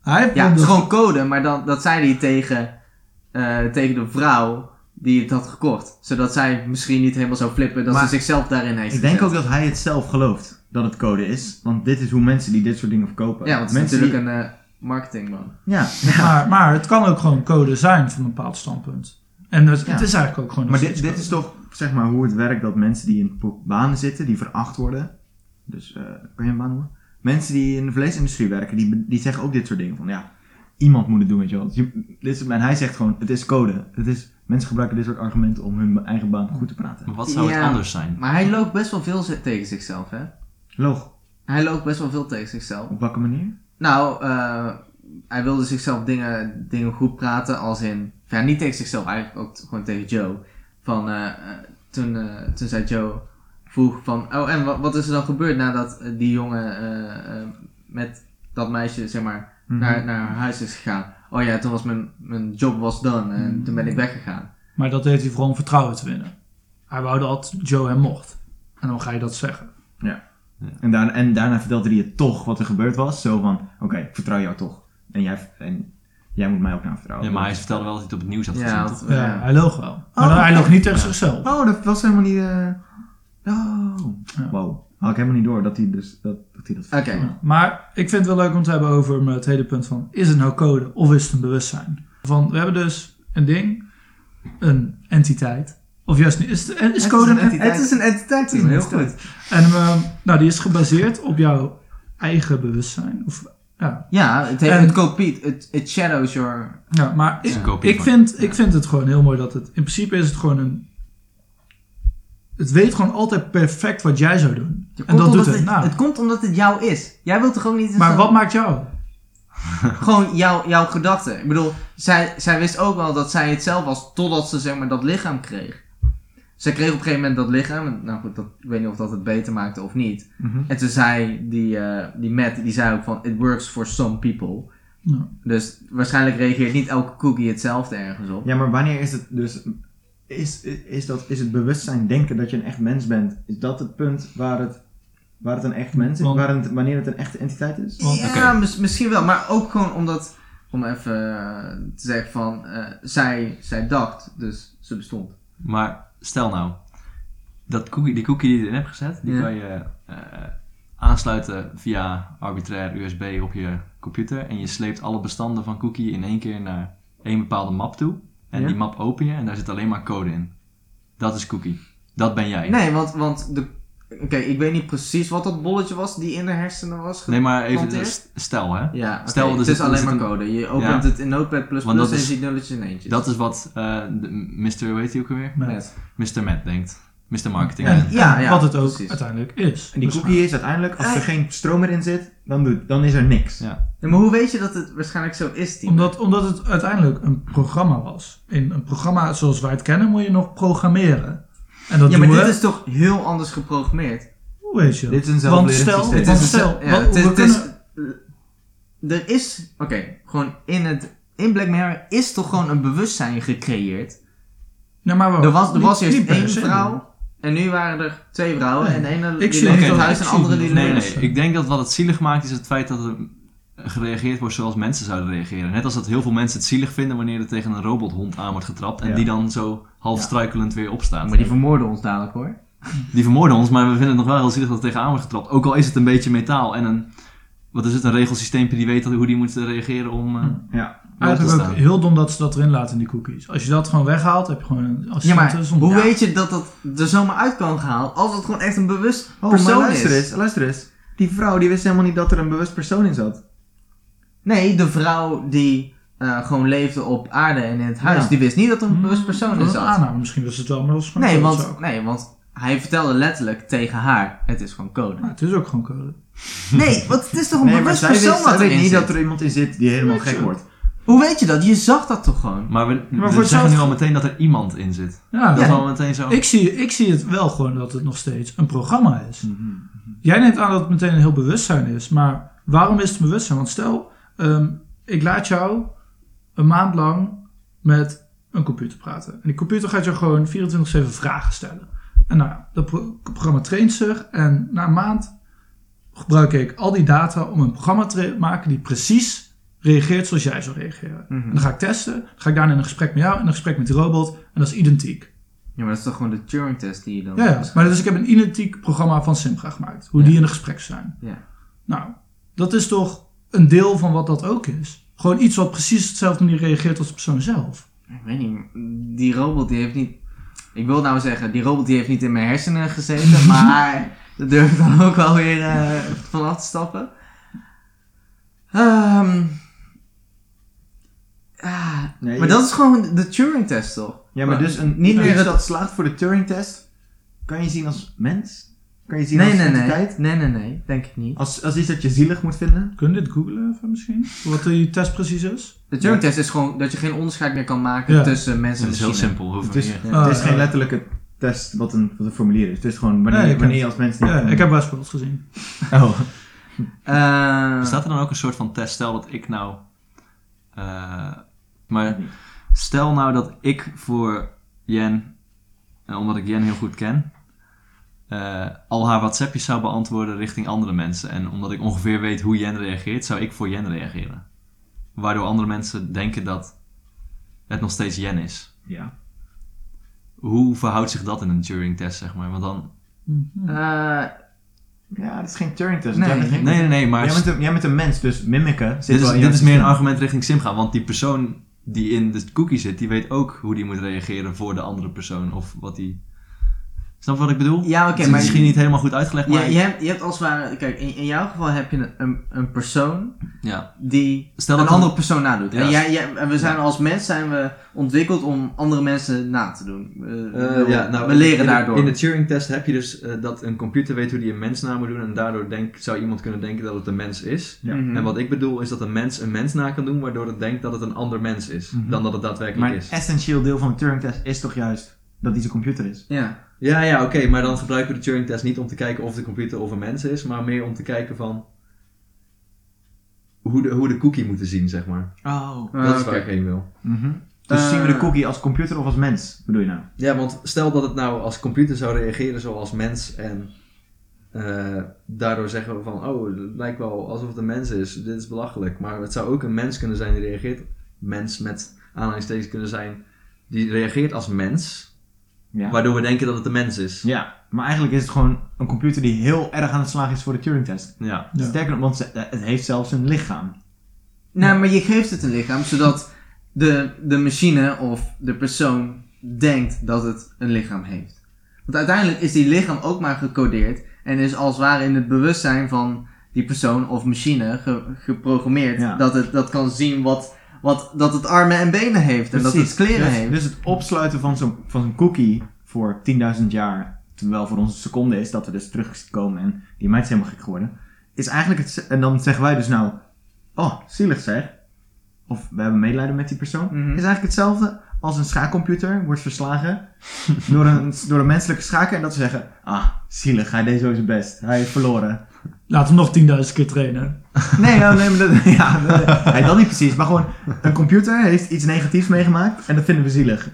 Hij Ja, het is gewoon code, maar dan, dat zei hij tegen, eh, tegen de vrouw die het had gekocht. Zodat zij misschien niet helemaal zou flippen dat Maar ze zichzelf daarin heeft ik denk ook dat hij het zelf gelooft dat het code is. Want dit is hoe mensen die dit soort dingen verkopen. Ja, want het is mensen natuurlijk een eh, marketingman. Ja, ja. Maar, maar het kan ook gewoon code zijn van een bepaald standpunt. En het, Ja. het is eigenlijk ook gewoon Maar dit, dit is toch zeg maar hoe het werkt dat mensen die in banen zitten, die veracht worden. Dus eh kan je een baan noemen? Mensen die in de vleesindustrie werken, die, die zeggen ook dit soort dingen. Van ja, iemand moet het doen, weet je wel. Dus dit is, en hij zegt gewoon, het is code. Het is, mensen gebruiken dit soort argumenten om hun eigen baan goed te praten. Maar wat zou het anders zijn? Maar hij loopt best wel veel tegen zichzelf, hè? Loog, Hij loopt best wel veel tegen zichzelf. op welke manier? Nou, eh, hij wilde zichzelf dingen, dingen goed praten, als in... Ja, niet tegen zichzelf, eigenlijk ook gewoon tegen Joe. Van, eh, eh, toen, eh, toen zei Joe, vroeg van... Oh, en wat, wat is er dan gebeurd nadat die jongen eh, eh, met dat meisje, zeg maar, Mhm. naar, naar haar huis is gegaan? Oh ja, toen was mijn, mijn job was done en toen ben ik weggegaan. Maar dat deed hij vooral om vertrouwen te winnen. Hij wou dat Joe hem mocht. En dan ga je dat zeggen. En, daarna, en daarna vertelde hij het toch wat er gebeurd was. Zo van, oké, ik vertrouw jou toch. En jij, en jij moet mij ook naar vertrouwen. Ja, maar hij vertelde wel dat hij het op het nieuws had gezien. Ja, hij loog wel. Maar Oh, hij oké. loog niet tegen Ja. zichzelf. Oh, dat was helemaal niet... eh, Oh, Ja. wow. Had ik helemaal niet door dat hij dus dat, dat, hij dat Oké. Maar ik vind het wel leuk om te hebben over het hele punt van... Is het nou code of is het een bewustzijn? Van, we hebben dus een ding, een entiteit. Of juist niet, is, het, is code een entiteit? Het is een entiteit, Het is een heel entiteit. goed. En ehm, nou, die is gebaseerd op jouw eigen bewustzijn. Of, ja, Ja, het, heeft, En- het kopieert, het, it shadows your... ja, maar is ik, ik, vind, ik vind het gewoon heel mooi dat het... In principe is het gewoon een... Het weet gewoon altijd perfect wat jij zou doen. Je En dat doet het. Nou, Het komt omdat het jou is. Jij wilt toch ook niet... maar zo- wat maakt jou? Gewoon jouw, jouw gedachten. Ik bedoel, zij, zij wist ook wel dat zij het zelf was totdat ze zeg maar dat lichaam kreeg. Zij kreeg op een gegeven moment dat lichaam. Nou goed, dat, ik weet niet of dat het beter maakte of niet. Mhm. En toen zei die, eh, die Matt, die zei ook van, it works for some people. Dus waarschijnlijk reageert niet elke cookie hetzelfde ergens op. Ja, maar wanneer is het dus... Is, is, dat, is het bewustzijn denken dat je een echt mens bent? Is dat het punt waar het, waar het een echt mens is? Want- Waar het, wanneer het een echte entiteit is? Want- Ja, mis- misschien wel. Maar ook gewoon omdat, om even eh, te zeggen van, eh, zij, zij dacht, dus ze bestond. Maar stel nou, dat cookie, die cookie die je erin hebt gezet, die Ja. kan je eh, aansluiten via arbitrair USB op je computer. En je sleept alle bestanden van cookie in één keer naar één bepaalde map toe. En Ja. die map open je en daar zit alleen maar code in. Dat is cookie. Dat ben jij. Nee, want, want de, oké, ik weet niet precies wat dat bolletje was die in de hersenen was. Nee, maar even Geplanteerd? st- stel hè. Ja, Stel, er het is alleen maar code. Je opent Ja. het in Notepad++ Want en dat je is- ziet nulletjes en eentjes. Dat is wat eh, Mr. Weet je ook alweer? met. Net. Mr. Matt denkt. Mr. Marketing. Ja, ja, wat het ook precies. uiteindelijk is. En die Dus, cookie is uiteindelijk, als er geen stroom erin zit, dan, doet, dan is er niks. Ja. Ja, maar hoe weet je dat het waarschijnlijk zo is? Omdat, omdat het uiteindelijk een programma was. In een programma zoals wij het kennen moet je nog programmeren. En dat ja, maar dit is toch heel anders geprogrammeerd? Hoe weet je dat? Dit is een zelflerend stel, systeem. Het want is een stel, ja, wat- het is- we het is- kunnen- Er is, oké, gewoon in het, in Black Mirror is toch gewoon een bewustzijn gecreëerd. Nee, maar wacht, Er was, er was eerst niet één vrouw en nu waren er twee vrouwen. Nee. En de ene Ik die zie leeft in het huis ik en zie de andere die Nee, nee. Ik denk dat wat het zielig maakt is het feit dat er gereageerd wordt zoals mensen zouden reageren. Net als dat heel veel mensen het zielig vinden wanneer er tegen een robothond aan wordt getrapt en Ja. die dan zo half Ja. struikelend weer opstaat. Maar die vermoorden ons dadelijk hoor. Die vermoorden ons, maar we vinden het nog wel heel zielig dat er tegenaan wordt getrapt. Ook al is het een beetje metaal en een... wat is het, een regelsysteempje die weet hoe die moet reageren om... eh, Ja. Eigenlijk ook heel dom dat ze dat erin laten in die cookies. Als je dat gewoon weghaalt, heb je gewoon een Ja, maar zonder- hoe Ja. weet je dat dat er zomaar uit kan gehaald als het gewoon echt een bewust Oh, maar persoon luister is? eens, luister eens. Die vrouw die wist helemaal niet dat er een bewust persoon in zat. Nee, de vrouw die eh, gewoon leefde op aarde en in het huis, Ja. die wist niet dat er een bewust persoon Dat in zat. aanname. Misschien was het wel, maar dat gewoon Nee, want, zo. nee, want hij vertelde letterlijk tegen haar, het is gewoon code. Maar het is ook gewoon code. Nee, want het is toch een Nee, maar bewust persoon zij wat weet erin niet zit? dat er iemand in zit die helemaal gek wordt. Hoe weet je dat? Je zag dat toch gewoon? Maar we, Maar we voor zeggen nu al meteen dat er iemand in zit. Ja, Dat ja. is al meteen zo. Ik, zie, ik zie het wel gewoon dat het nog steeds een programma is. Mhm. Jij neemt aan dat het meteen een heel bewustzijn is. Maar waarom is het bewustzijn? Want stel, ehm, ik laat jou een maand lang met een computer praten. En die computer gaat jou gewoon 24-7 vragen stellen. En nou, ja, dat pro- programma traint zich. En na een maand gebruik ik al die data om een programma te maken die precies reageert zoals jij zou reageren. Mhm. En dan ga ik testen. Dan ga ik daarna in een gesprek met jou en een gesprek met die robot. En dat is identiek. Ja, maar dat is toch gewoon de Turing-test die je dan... Ja, ja. maar dus ik heb een identiek programma van Simca gemaakt. Hoe Ja. die in een gesprek zijn. Ja. Nou, dat is toch een deel van wat dat ook is. Gewoon iets wat precies op dezelfde manier reageert als de persoon zelf. Ik weet niet, die robot die heeft niet... Ik wil nou zeggen, die robot die heeft niet in mijn hersenen gezeten, maar daar durf ik dan ook wel weer eh van af te stappen. Ehm ah, Nee, maar dat is gewoon de Turing-test toch? Ja, maar dus een, Niet meer dat slaagt voor de Turing-test, kan je zien als mens? Kan je zien Nee, als nee, nee. Nee, nee, nee. Denk ik niet. Als, als iets dat je zielig moet vinden? Kun je dit googlen even misschien? Wat die test precies is? De Turing-test is gewoon dat je geen onderscheid meer kan maken Ja. tussen mensen en Het is heel simpel. Hoeven Het is, Ja. het is Ah, geen ja. letterlijke test wat een, wat een formulier is. Het is gewoon wanneer, wanneer je als mens niet... Ja, ik heb Westworld gezien. Oh. Eh, Bestaat er dan ook een soort van test? Stel dat ik nou. eh, maar stel nou dat ik voor Jen, en omdat ik Jen heel goed ken, eh, al haar WhatsAppjes zou beantwoorden richting andere mensen. En omdat ik ongeveer weet hoe Jen reageert, zou ik voor Jen reageren. Waardoor andere mensen denken dat het nog steeds Jen is. Ja. Hoe verhoudt zich dat in een Turing-test, zeg maar? Want dan. Mhm. eh, Ja, dat is geen Turing-test. Nee. Jij bent geen- Nee, nee, nee, maar. Jij bent, een, jij bent een mens, dus mimiken zit Dit is, wel dit is meer een argument richting Simga, want die persoon die in de cookie zit, die weet ook hoe die moet reageren voor de andere persoon of wat die. Snap je wat ik bedoel? ja, oké, maar... misschien niet helemaal goed uitgelegd, maar Je, je, hebt, je hebt als het ware... Kijk, in, in jouw geval heb je een, een, een persoon ja. die Stel een andere een- persoon nadoet. Ja. En, jij, jij, en we zijn als mens zijn we ontwikkeld om andere mensen na te doen. We, we- nou, we leren daardoor. In de Turing-test heb je dus eh, dat een computer weet hoe die een mens na moet doen en daardoor denk, zou iemand kunnen denken dat het een mens is. Ja. Mhm. En wat ik bedoel is dat een mens een mens na kan doen, waardoor het denkt dat het een ander mens is, Mhm. dan dat het daadwerkelijk Maar een is. essentieel deel van de Turing-test is toch juist dat iets een computer is? Ja. Ja, ja, oké, maar dan gebruiken we de Turing-test niet om te kijken of de computer of een mens is, maar meer om te kijken van hoe de, hoe de cookie moeten zien, zeg maar. Oh. Ah, dat is waar ik heen wil. Dus Eh. zien we de cookie als computer of als mens, bedoel je nou? Ja, want stel dat het nou als computer zou reageren zoals mens en eh, daardoor zeggen we van, oh, het lijkt wel alsof het een mens is, dit is belachelijk. Maar het zou ook een mens kunnen zijn die reageert, mens met aanhalingstekens kunnen zijn, die reageert als mens, Ja. waardoor we denken dat het een mens is. Ja, maar eigenlijk is het gewoon een computer die heel erg aan het slagen is voor de Turing-test. Ja. Ja. Sterker nog, want ze- het heeft zelfs een lichaam. Nou, maar je geeft het een lichaam, zodat de, de machine of de persoon denkt dat het een lichaam heeft. Want uiteindelijk is die lichaam ook maar gecodeerd en is als het ware in het bewustzijn van die persoon of machine ge- geprogrammeerd Ja. dat het dat kan zien wat, wat dat het armen en benen heeft en dat het kleren dus, heeft. Dus het opsluiten van zo'n van zo'n cookie voor 10.000 jaar, terwijl voor ons een seconde is dat we dus terugkomen en die meid is helemaal gek geworden, is eigenlijk het... En dan zeggen wij dus nou, oh, zielig zeg. Of we hebben medelijden met die persoon. Mhm. Is eigenlijk hetzelfde als een schaakcomputer wordt verslagen door, een, door een menselijke schaker en dat ze zeggen, ah, zielig, hij deed zo zijn best. Hij heeft verloren. Laat hem nog 10.000 keer trainen. Nee, nou, nee, maar dat, ja, nee, nee, dat niet precies. Maar gewoon, een computer heeft iets negatiefs meegemaakt en dat vinden we zielig.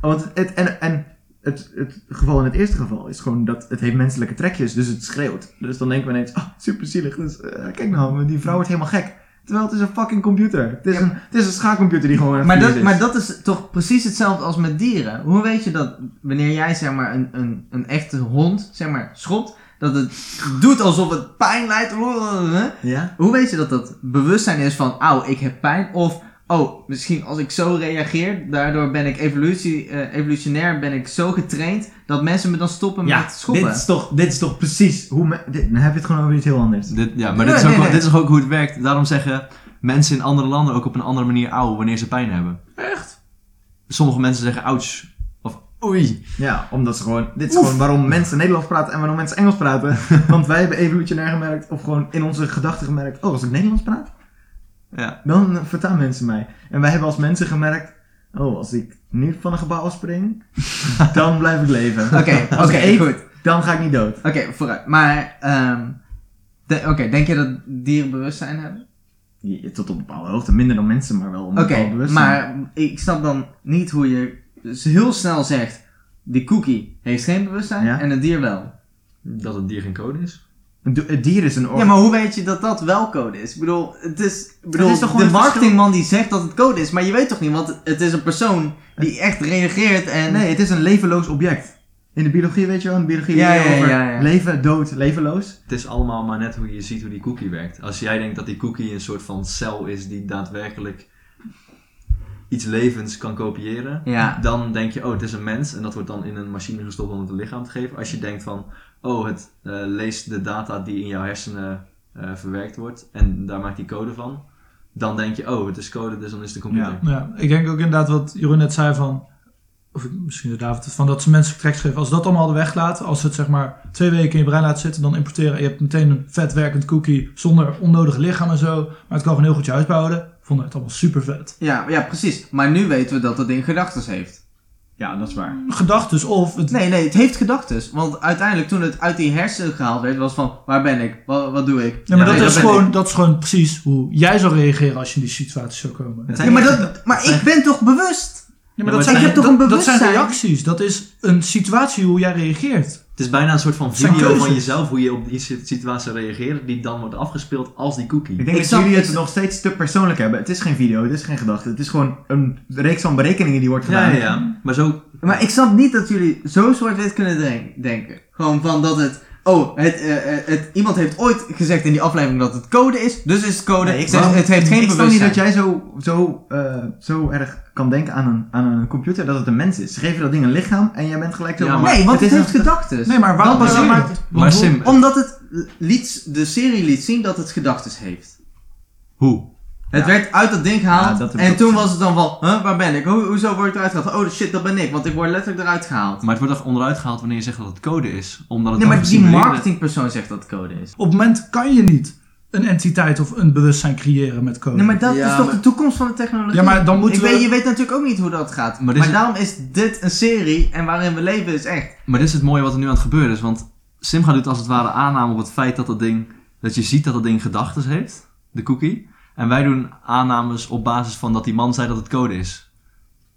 Want het, en, en het, het geval in het eerste geval is gewoon dat het heeft menselijke trekjes, dus het schreeuwt. Dus dan denken we ineens, oh, super zielig. Dus, eh, kijk nou, die vrouw wordt helemaal gek. Terwijl het is een fucking computer. Het is, Ja. een, het is een schaakcomputer die gewoon Maar dat, verliezen maar is. dat is toch precies hetzelfde als met dieren. Hoe weet je dat wanneer jij zeg maar een, een, een echte hond zeg maar schopt, dat het doet alsof het pijn leidt. Ja? Hoe weet je dat dat bewustzijn is van, auw, ik heb pijn? Of, oh, misschien als ik zo reageer, daardoor ben ik evolutie, eh, evolutionair ben ik zo getraind dat mensen me dan stoppen Ja, met schoppen. dit is, toch, dit is toch precies hoe... Me, dit, dan heb je het gewoon over iets heel anders. Dit, ja, maar Nee, dit, is ook, nee. dit is ook hoe het werkt. Daarom zeggen mensen in andere landen ook op een andere manier auw wanneer ze pijn hebben. Echt? Sommige mensen zeggen ouch oei. Ja, omdat ze gewoon... Dit is gewoon waarom mensen Nederlands praten en waarom mensen Engels praten. Want wij hebben evolutionair gemerkt, of gewoon in onze gedachten gemerkt... Oh, als ik Nederlands praat, Ja. dan verstaan mensen mij. En wij hebben als mensen gemerkt... Oh, als ik nu van een gebouw afspring, dan blijf ik leven. Oké, oké, goed. dan ga ik niet dood. Oké, vooruit. Maar, ehm de- oké, denk je dat dieren bewustzijn hebben? Ja, Tot op een bepaalde hoogte, minder dan mensen, maar wel een Oké, bepaald bewustzijn. maar ik snap dan niet hoe je heel snel zegt, die cookie heeft geen bewustzijn Ja. en het dier wel. Dat het dier geen code is. Het dier is een or- Ja, maar hoe weet je dat dat wel code is? Ik bedoel, het is, ik bedoel is toch gewoon de marketingman die zegt dat het code is, maar je weet toch niet, want het is een persoon die echt reageert en... Nee, het is een levenloos object. In de biologie, weet je wel, in de biologie Ja, ja, over ja, ja. leven, dood, levenloos. Het is allemaal maar net hoe je ziet hoe die cookie werkt. Als jij denkt dat die cookie een soort van cel is die daadwerkelijk iets levens kan kopiëren, Ja. dan denk je, oh, het is een mens en dat wordt dan in een machine gestopt om het een lichaam te geven. Als je denkt van, oh, het eh, leest de data die in jouw hersenen eh, verwerkt wordt en daar maakt die code van, dan denk je, oh, het is code, dus dan is het een computer. Ja. Ja, ik denk ook inderdaad wat Jeroen net zei van, of ik- misschien de David, van dat ze mensen tracks geven. Als dat allemaal hadden weglaten, als ze het zeg maar twee weken in je brein laten zitten, dan importeren en je hebt meteen een vet werkend cookie zonder onnodige lichaam en zo, maar het kan gewoon heel goed je huis bouwen, vonden het allemaal super vet. Ja, ja, precies. Maar nu weten we dat het ding gedachten heeft. Ja, dat is waar. Gedachtes of het... Nee, nee, het heeft gedachten. Want uiteindelijk toen het uit die hersenen gehaald werd, was van, waar ben ik? Wat, wat doe ik? Ja, maar nee, dat, is gewoon, ik. dat is gewoon precies hoe jij zou reageren als je in die situatie zou komen. Ja, maar, dat, maar ik ben toch bewust? Ja, maar dat, zijn, heb toch dat, een dat zijn reacties. Dat is een situatie hoe jij reageert. Het is bijna een soort van video van jezelf, hoe je op die sit- situatie reageert, die dan wordt afgespeeld als die cookie. Ik denk dat jullie het nog steeds te persoonlijk hebben. Het is geen video, het is geen gedachte. Het is gewoon een reeks van berekeningen die wordt Ja, gedaan. ja, ja. Maar zo, Maar ik snap niet dat jullie zo zwart-wit kunnen dren- denken. Gewoon van dat het... Oh, het, eh, eh, het, iemand heeft ooit gezegd in die aflevering dat het code is, dus is het code. Nee, ik Dus snap- het heeft geen ik snap bewustzijn. niet dat jij zo, zo, eh, zo erg kan denken aan een, aan een computer dat het een mens is. Ze geven dat ding een lichaam en jij bent gelijk zo Ja, maar- Nee, want het, is heeft gedachten. Nee, maar waarom Dat baseer je bedoel ik. het? Maar Sim, Omdat het liet, de serie liet zien dat het gedachten heeft. hoe? Het Ja. werd uit dat ding gehaald Ja, dat en toen was het dan van, huh, waar ben ik? Ho hoezo word ik eruit gehaald? Oh shit, dat ben ik, want ik word letterlijk eruit gehaald. Maar het wordt toch onderuit gehaald wanneer je zegt dat het code is? Omdat het Nee, maar die marketingpersoon zegt dat het code is. Op het moment kan je niet een entiteit of een bewustzijn creëren met code. Nee, maar dat Ja, is toch maar- de toekomst van de technologie? Ja, maar dan moeten ik we- weet, je weet natuurlijk ook niet hoe dat gaat. Maar Maar, dit is- daarom is dit een serie en waarin we leven is echt. Maar dit is het mooie wat er nu aan het gebeuren is. Want Simga doet als het ware aanname op het feit dat dat ding... Dat je ziet dat dat ding gedachten heeft. De cookie. En wij doen aannames op basis van dat die man zei dat het code is.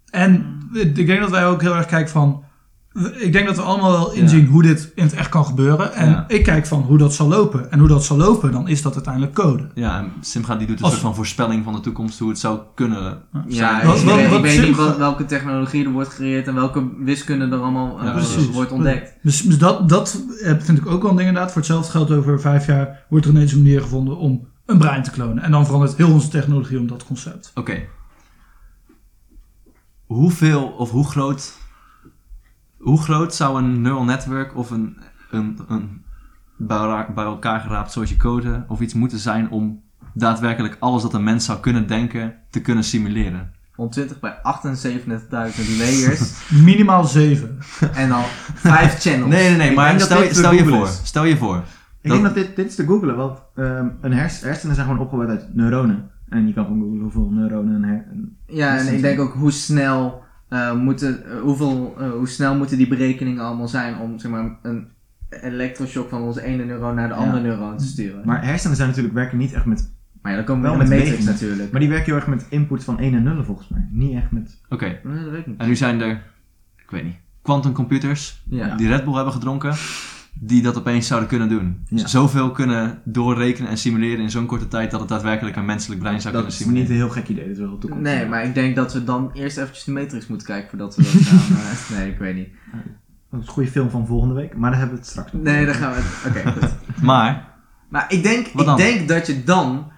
En ik denk dat wij ook heel erg kijken van... Ik denk dat we allemaal wel inzien hoe dit in het echt kan gebeuren. En Ja. ik kijk van hoe dat zal lopen. En hoe dat zal lopen, dan is dat uiteindelijk code. Ja, en Simga die doet een Als- soort van voorspelling van de toekomst. Hoe het zou kunnen Ja, Wat- ik, wat- weet, wat niet wel- welke technologie er wordt gecreëerd en welke wiskunde er allemaal eh, wordt ontdekt. Dus, dus dat, dat vind ik ook wel een ding inderdaad. Voor hetzelfde geld over vijf jaar wordt er ineens een manier gevonden om een brein te klonen. En dan verandert heel onze technologie om dat concept. Oké. Hoeveel of hoe groot... Hoe groot zou een neural network of een, een, een bij, elkaar- geraapt soortje code of iets moeten zijn om daadwerkelijk alles dat een mens zou kunnen denken te kunnen simuleren? 120 bij 78.000 layers Minimaal zeven. en dan 5 channels. Nee, nee, nee, maar stel, stel je voor. Stel je voor. Ik denk dat dit, dit is te googlen, want ehm, een hers, hersenen zijn gewoon opgebouwd uit neuronen. En je kan gewoon googlen hoeveel neuronen een her, een- Ja, en ik denk ook hoe snel, eh, moeten, eh, hoeveel, eh, hoe snel moeten die berekeningen allemaal zijn om zeg maar, een elektroshock van onze ene neuron naar de Ja. andere neuron te sturen. Maar hersenen zijn natuurlijk werken niet echt met... Maar ja, dan komen we Wel met matrix natuurlijk. Maar die werken heel erg met input van 1 en 0 volgens mij. Niet echt met... Oké, Nee, dat weet ik niet. en nu zijn er, ik weet niet, quantumcomputers Ja. die Red Bull hebben gedronken, die dat opeens zouden kunnen doen. Ja. Zoveel kunnen doorrekenen en simuleren in zo'n korte tijd dat het daadwerkelijk een menselijk brein zou Dat kunnen is niet simuleren. een heel gek idee, dat is wel de toekomst. Nee, maar ik denk dat we dan eerst eventjes de matrix moeten kijken voordat we dat gaan. eh, nee, ik weet niet. Dat is een goede film van volgende week, maar daar hebben we het straks nog Nee, daar gaan we... Oké, goed. Maar, Maar ik denk, ik denk dat je dan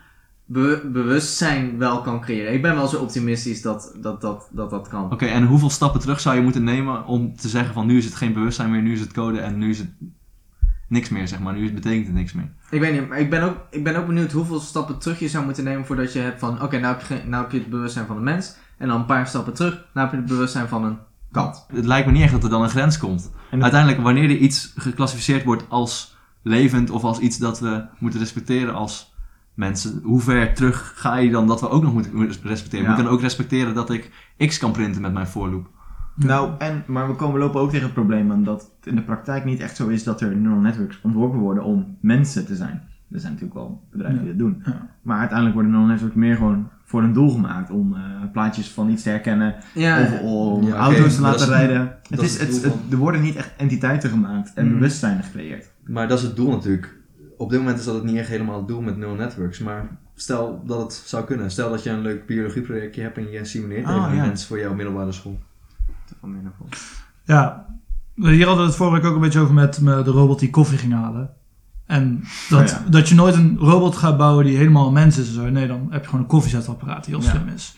be- bewustzijn wel kan creëren. Ik ben wel zo optimistisch dat dat, dat, dat, dat kan. oké, en hoeveel stappen terug zou je moeten nemen om te zeggen van nu is het geen bewustzijn meer, nu is het code en nu is het niks meer, zeg maar. Nu betekent het niks meer. Ik weet niet, maar ik ben, ook, ik ben ook benieuwd hoeveel stappen terug je zou moeten nemen voordat je hebt van... Oké, nou, heb je nou heb je het bewustzijn van een mens. En dan een paar stappen terug, nou heb je het bewustzijn van een kat. Het lijkt me niet echt dat er dan een grens komt. Uiteindelijk, wanneer er iets geclassificeerd wordt als levend of als iets dat we moeten respecteren als mensen, hoe ver terug ga je dan dat we ook nog moeten respecteren? Ja. We kunnen ook respecteren dat ik X kan printen met mijn voorloop. Nou, en, maar we komen lopen ook tegen het probleem aan dat het in de praktijk niet echt zo is dat er neural networks ontworpen worden om mensen te zijn. Er zijn natuurlijk wel bedrijven die dat doen. Ja. Maar uiteindelijk worden neural networks meer gewoon voor een doel gemaakt om eh, plaatjes van iets te herkennen Ja, of om Ja, auto's te laten is- rijden. Het is, is het er worden niet echt entiteiten gemaakt en Mhm. bewustzijn gecreëerd. Maar dat is het doel natuurlijk. Op dit moment is dat het niet echt helemaal het doel met neural networks. Maar stel dat het zou kunnen. Stel dat je een leuk biologieprojectje hebt en je simuleert Oh, even die ja. mensen voor jouw middelbare school. Van. Ja, hier hadden we het vorige week ook een beetje over met me- de robot die koffie ging halen. En dat, Oh ja. dat je nooit een robot gaat bouwen die helemaal een mens is en zo. Nee, dan heb je gewoon een koffiezetapparaat die heel Ja. slim is.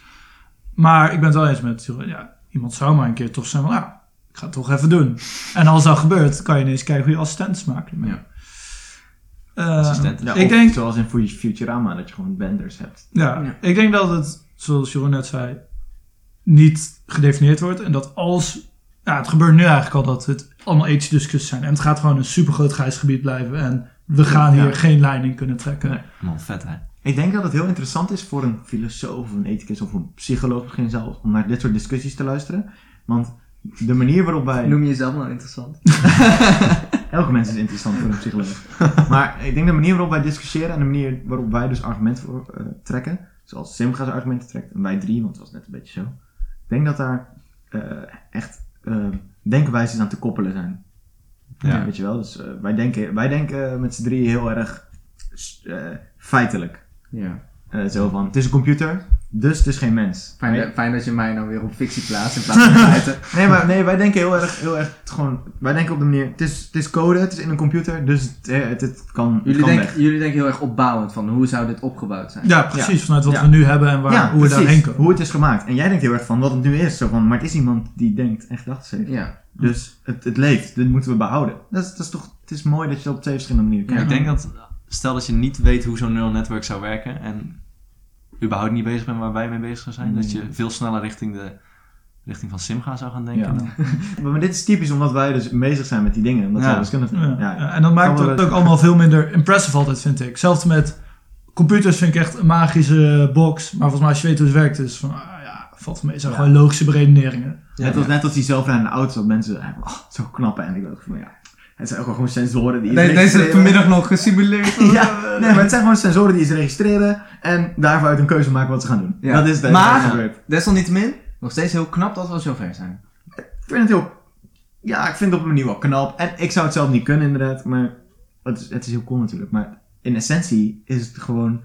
Maar ik ben het wel eens met, ja, iemand zou maar een keer toch zijn van, nou, ik ga het toch even doen. En als dat gebeurt, kan je ineens kijken hoe je assistenten ermee. Ja. Eh, Assistenten. Ja, ik of denk, zoals in Fu- Futurama, dat je gewoon benders hebt. ja, Ja. ik denk dat het, zoals Jeroen net zei, niet gedefinieerd wordt. En dat als, ja, het gebeurt nu eigenlijk al dat het allemaal ethische discussies zijn. En het gaat gewoon een super groot grijs gebied blijven. En we gaan Ja. hier geen lijn in kunnen trekken. Nee. Man, vet hè. Ik denk dat het heel interessant is voor een filosoof of een ethicus of een psycholoog misschien zelfs om naar dit soort discussies te luisteren. Want de manier waarop wij... Noem je jezelf nou interessant? Elke mens is interessant voor een psycholoog. maar ik denk de manier waarop wij discussiëren en de manier waarop wij dus argumenten voor, eh, trekken, zoals Simga zijn argumenten trekt en wij drie, want het was net een beetje zo. Ik denk dat daar eh, echt denkwijzes aan te koppelen zijn. Ja. Weet je wel, dus eh, wij, denken, wij denken met z'n drieën heel erg feitelijk. Ja. Eh, zo van, het is een computer, dus het is geen mens. Fijn, Nee? fijn dat je mij nou weer op fictie plaatst in plaats van feiten. Nee, maar nee, wij denken heel erg, heel erg gewoon, wij denken op de manier, het is, het is code, het is in een computer, dus het, eh, het, het kan, het Jullie, kan denken, jullie denken heel erg opbouwend van hoe zou dit opgebouwd zijn? Ja, precies. Vanuit wat Ja. we nu hebben en waar, hoe we precies, daarheen komen. Hoe het is gemaakt. En jij denkt heel erg van wat het nu is. Zo van, maar het is iemand die denkt en gedachten heeft. Ja. Dus het, het leeft. Dit moeten we behouden. Dat is, dat is toch, het is mooi dat je dat op twee verschillende manieren Ja. kijkt. Ik denk dat, stel dat je niet weet hoe zo'n neural network zou werken en überhaupt niet bezig bent waar wij mee bezig zijn, dat je veel sneller richting de richting van Simga zou gaan denken. Ja. dan- Maar dit is typisch omdat wij dus bezig zijn met die dingen. Omdat Ja. wij wiskunde Ja, vinden. ja, Ja. en dat maakt het ook allemaal veel minder impressive altijd, vind ik. Zelfs met computers vind ik echt een magische box. Maar volgens mij als je weet hoe het werkt, is van, ah, ja, valt mee. Het zijn Ja. gewoon logische beredeneringen. net, als, net als die zelfrijdende auto's. Dat mensen oh, zo knappen. En ik dacht van ja. Het zijn ook gewoon sensoren die iets Deze, vanmiddag nog gesimuleerd. Ja, nee, maar het zijn gewoon sensoren die iets registreren. En daarvoor uit een keuze maken wat ze gaan doen. Ja. Dat is de Maar-. Desalniettemin, nog steeds heel knap dat we zover zijn. Ik vind het heel... Ja, ik vind het op een manier wel knap. En ik zou het zelf niet kunnen inderdaad, maar het is, het is heel cool natuurlijk. Maar in essentie is het gewoon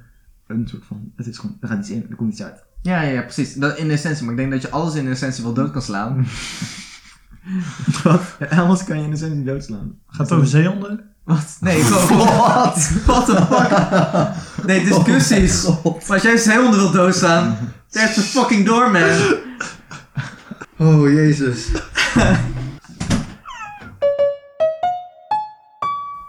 een soort van... Het is gewoon... Er gaat iets in, er komt iets uit. Ja, ja, ja, precies. Dat in essentie. Maar ik denk dat je alles in essentie wel dood kan slaan. Wat? Anders kan je in essentie doodslaan. Gaat het over zeehonden? Wat? Nee, gewoon... Wat? What the fuck? Nee, discussies. Maar als jij zeehonden wilt doodslaan, that's the fucking door, man. Oh, jezus.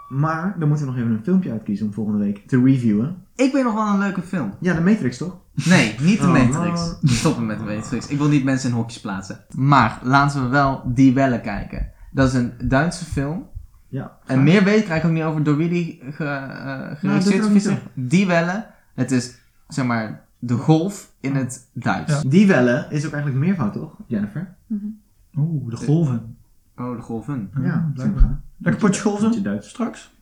Maar dan moeten we nog even een filmpje uitkiezen om volgende week te reviewen. Ik weet nog wel een leuke film. Ja, de Matrix toch? Nee, niet de Oh, Matrix. man. Stoppen met de Matrix. Ik wil niet mensen in hokjes plaatsen. Maar laten we wel Die Welle kijken. Dat is een Duitse film. Ja. En meer weet ik eigenlijk ook niet over door wie die ge, eh, geregisseerd is. niet Die Welle. Het is, zeg maar, de golf in het Duits. Ja. Die welle is ook eigenlijk meervoud toch, Jennifer? Oeh, de golven. Oh, de golven. Ja, Ja, blijkbaar. Lekker potje golven? Potje Duits. Straks?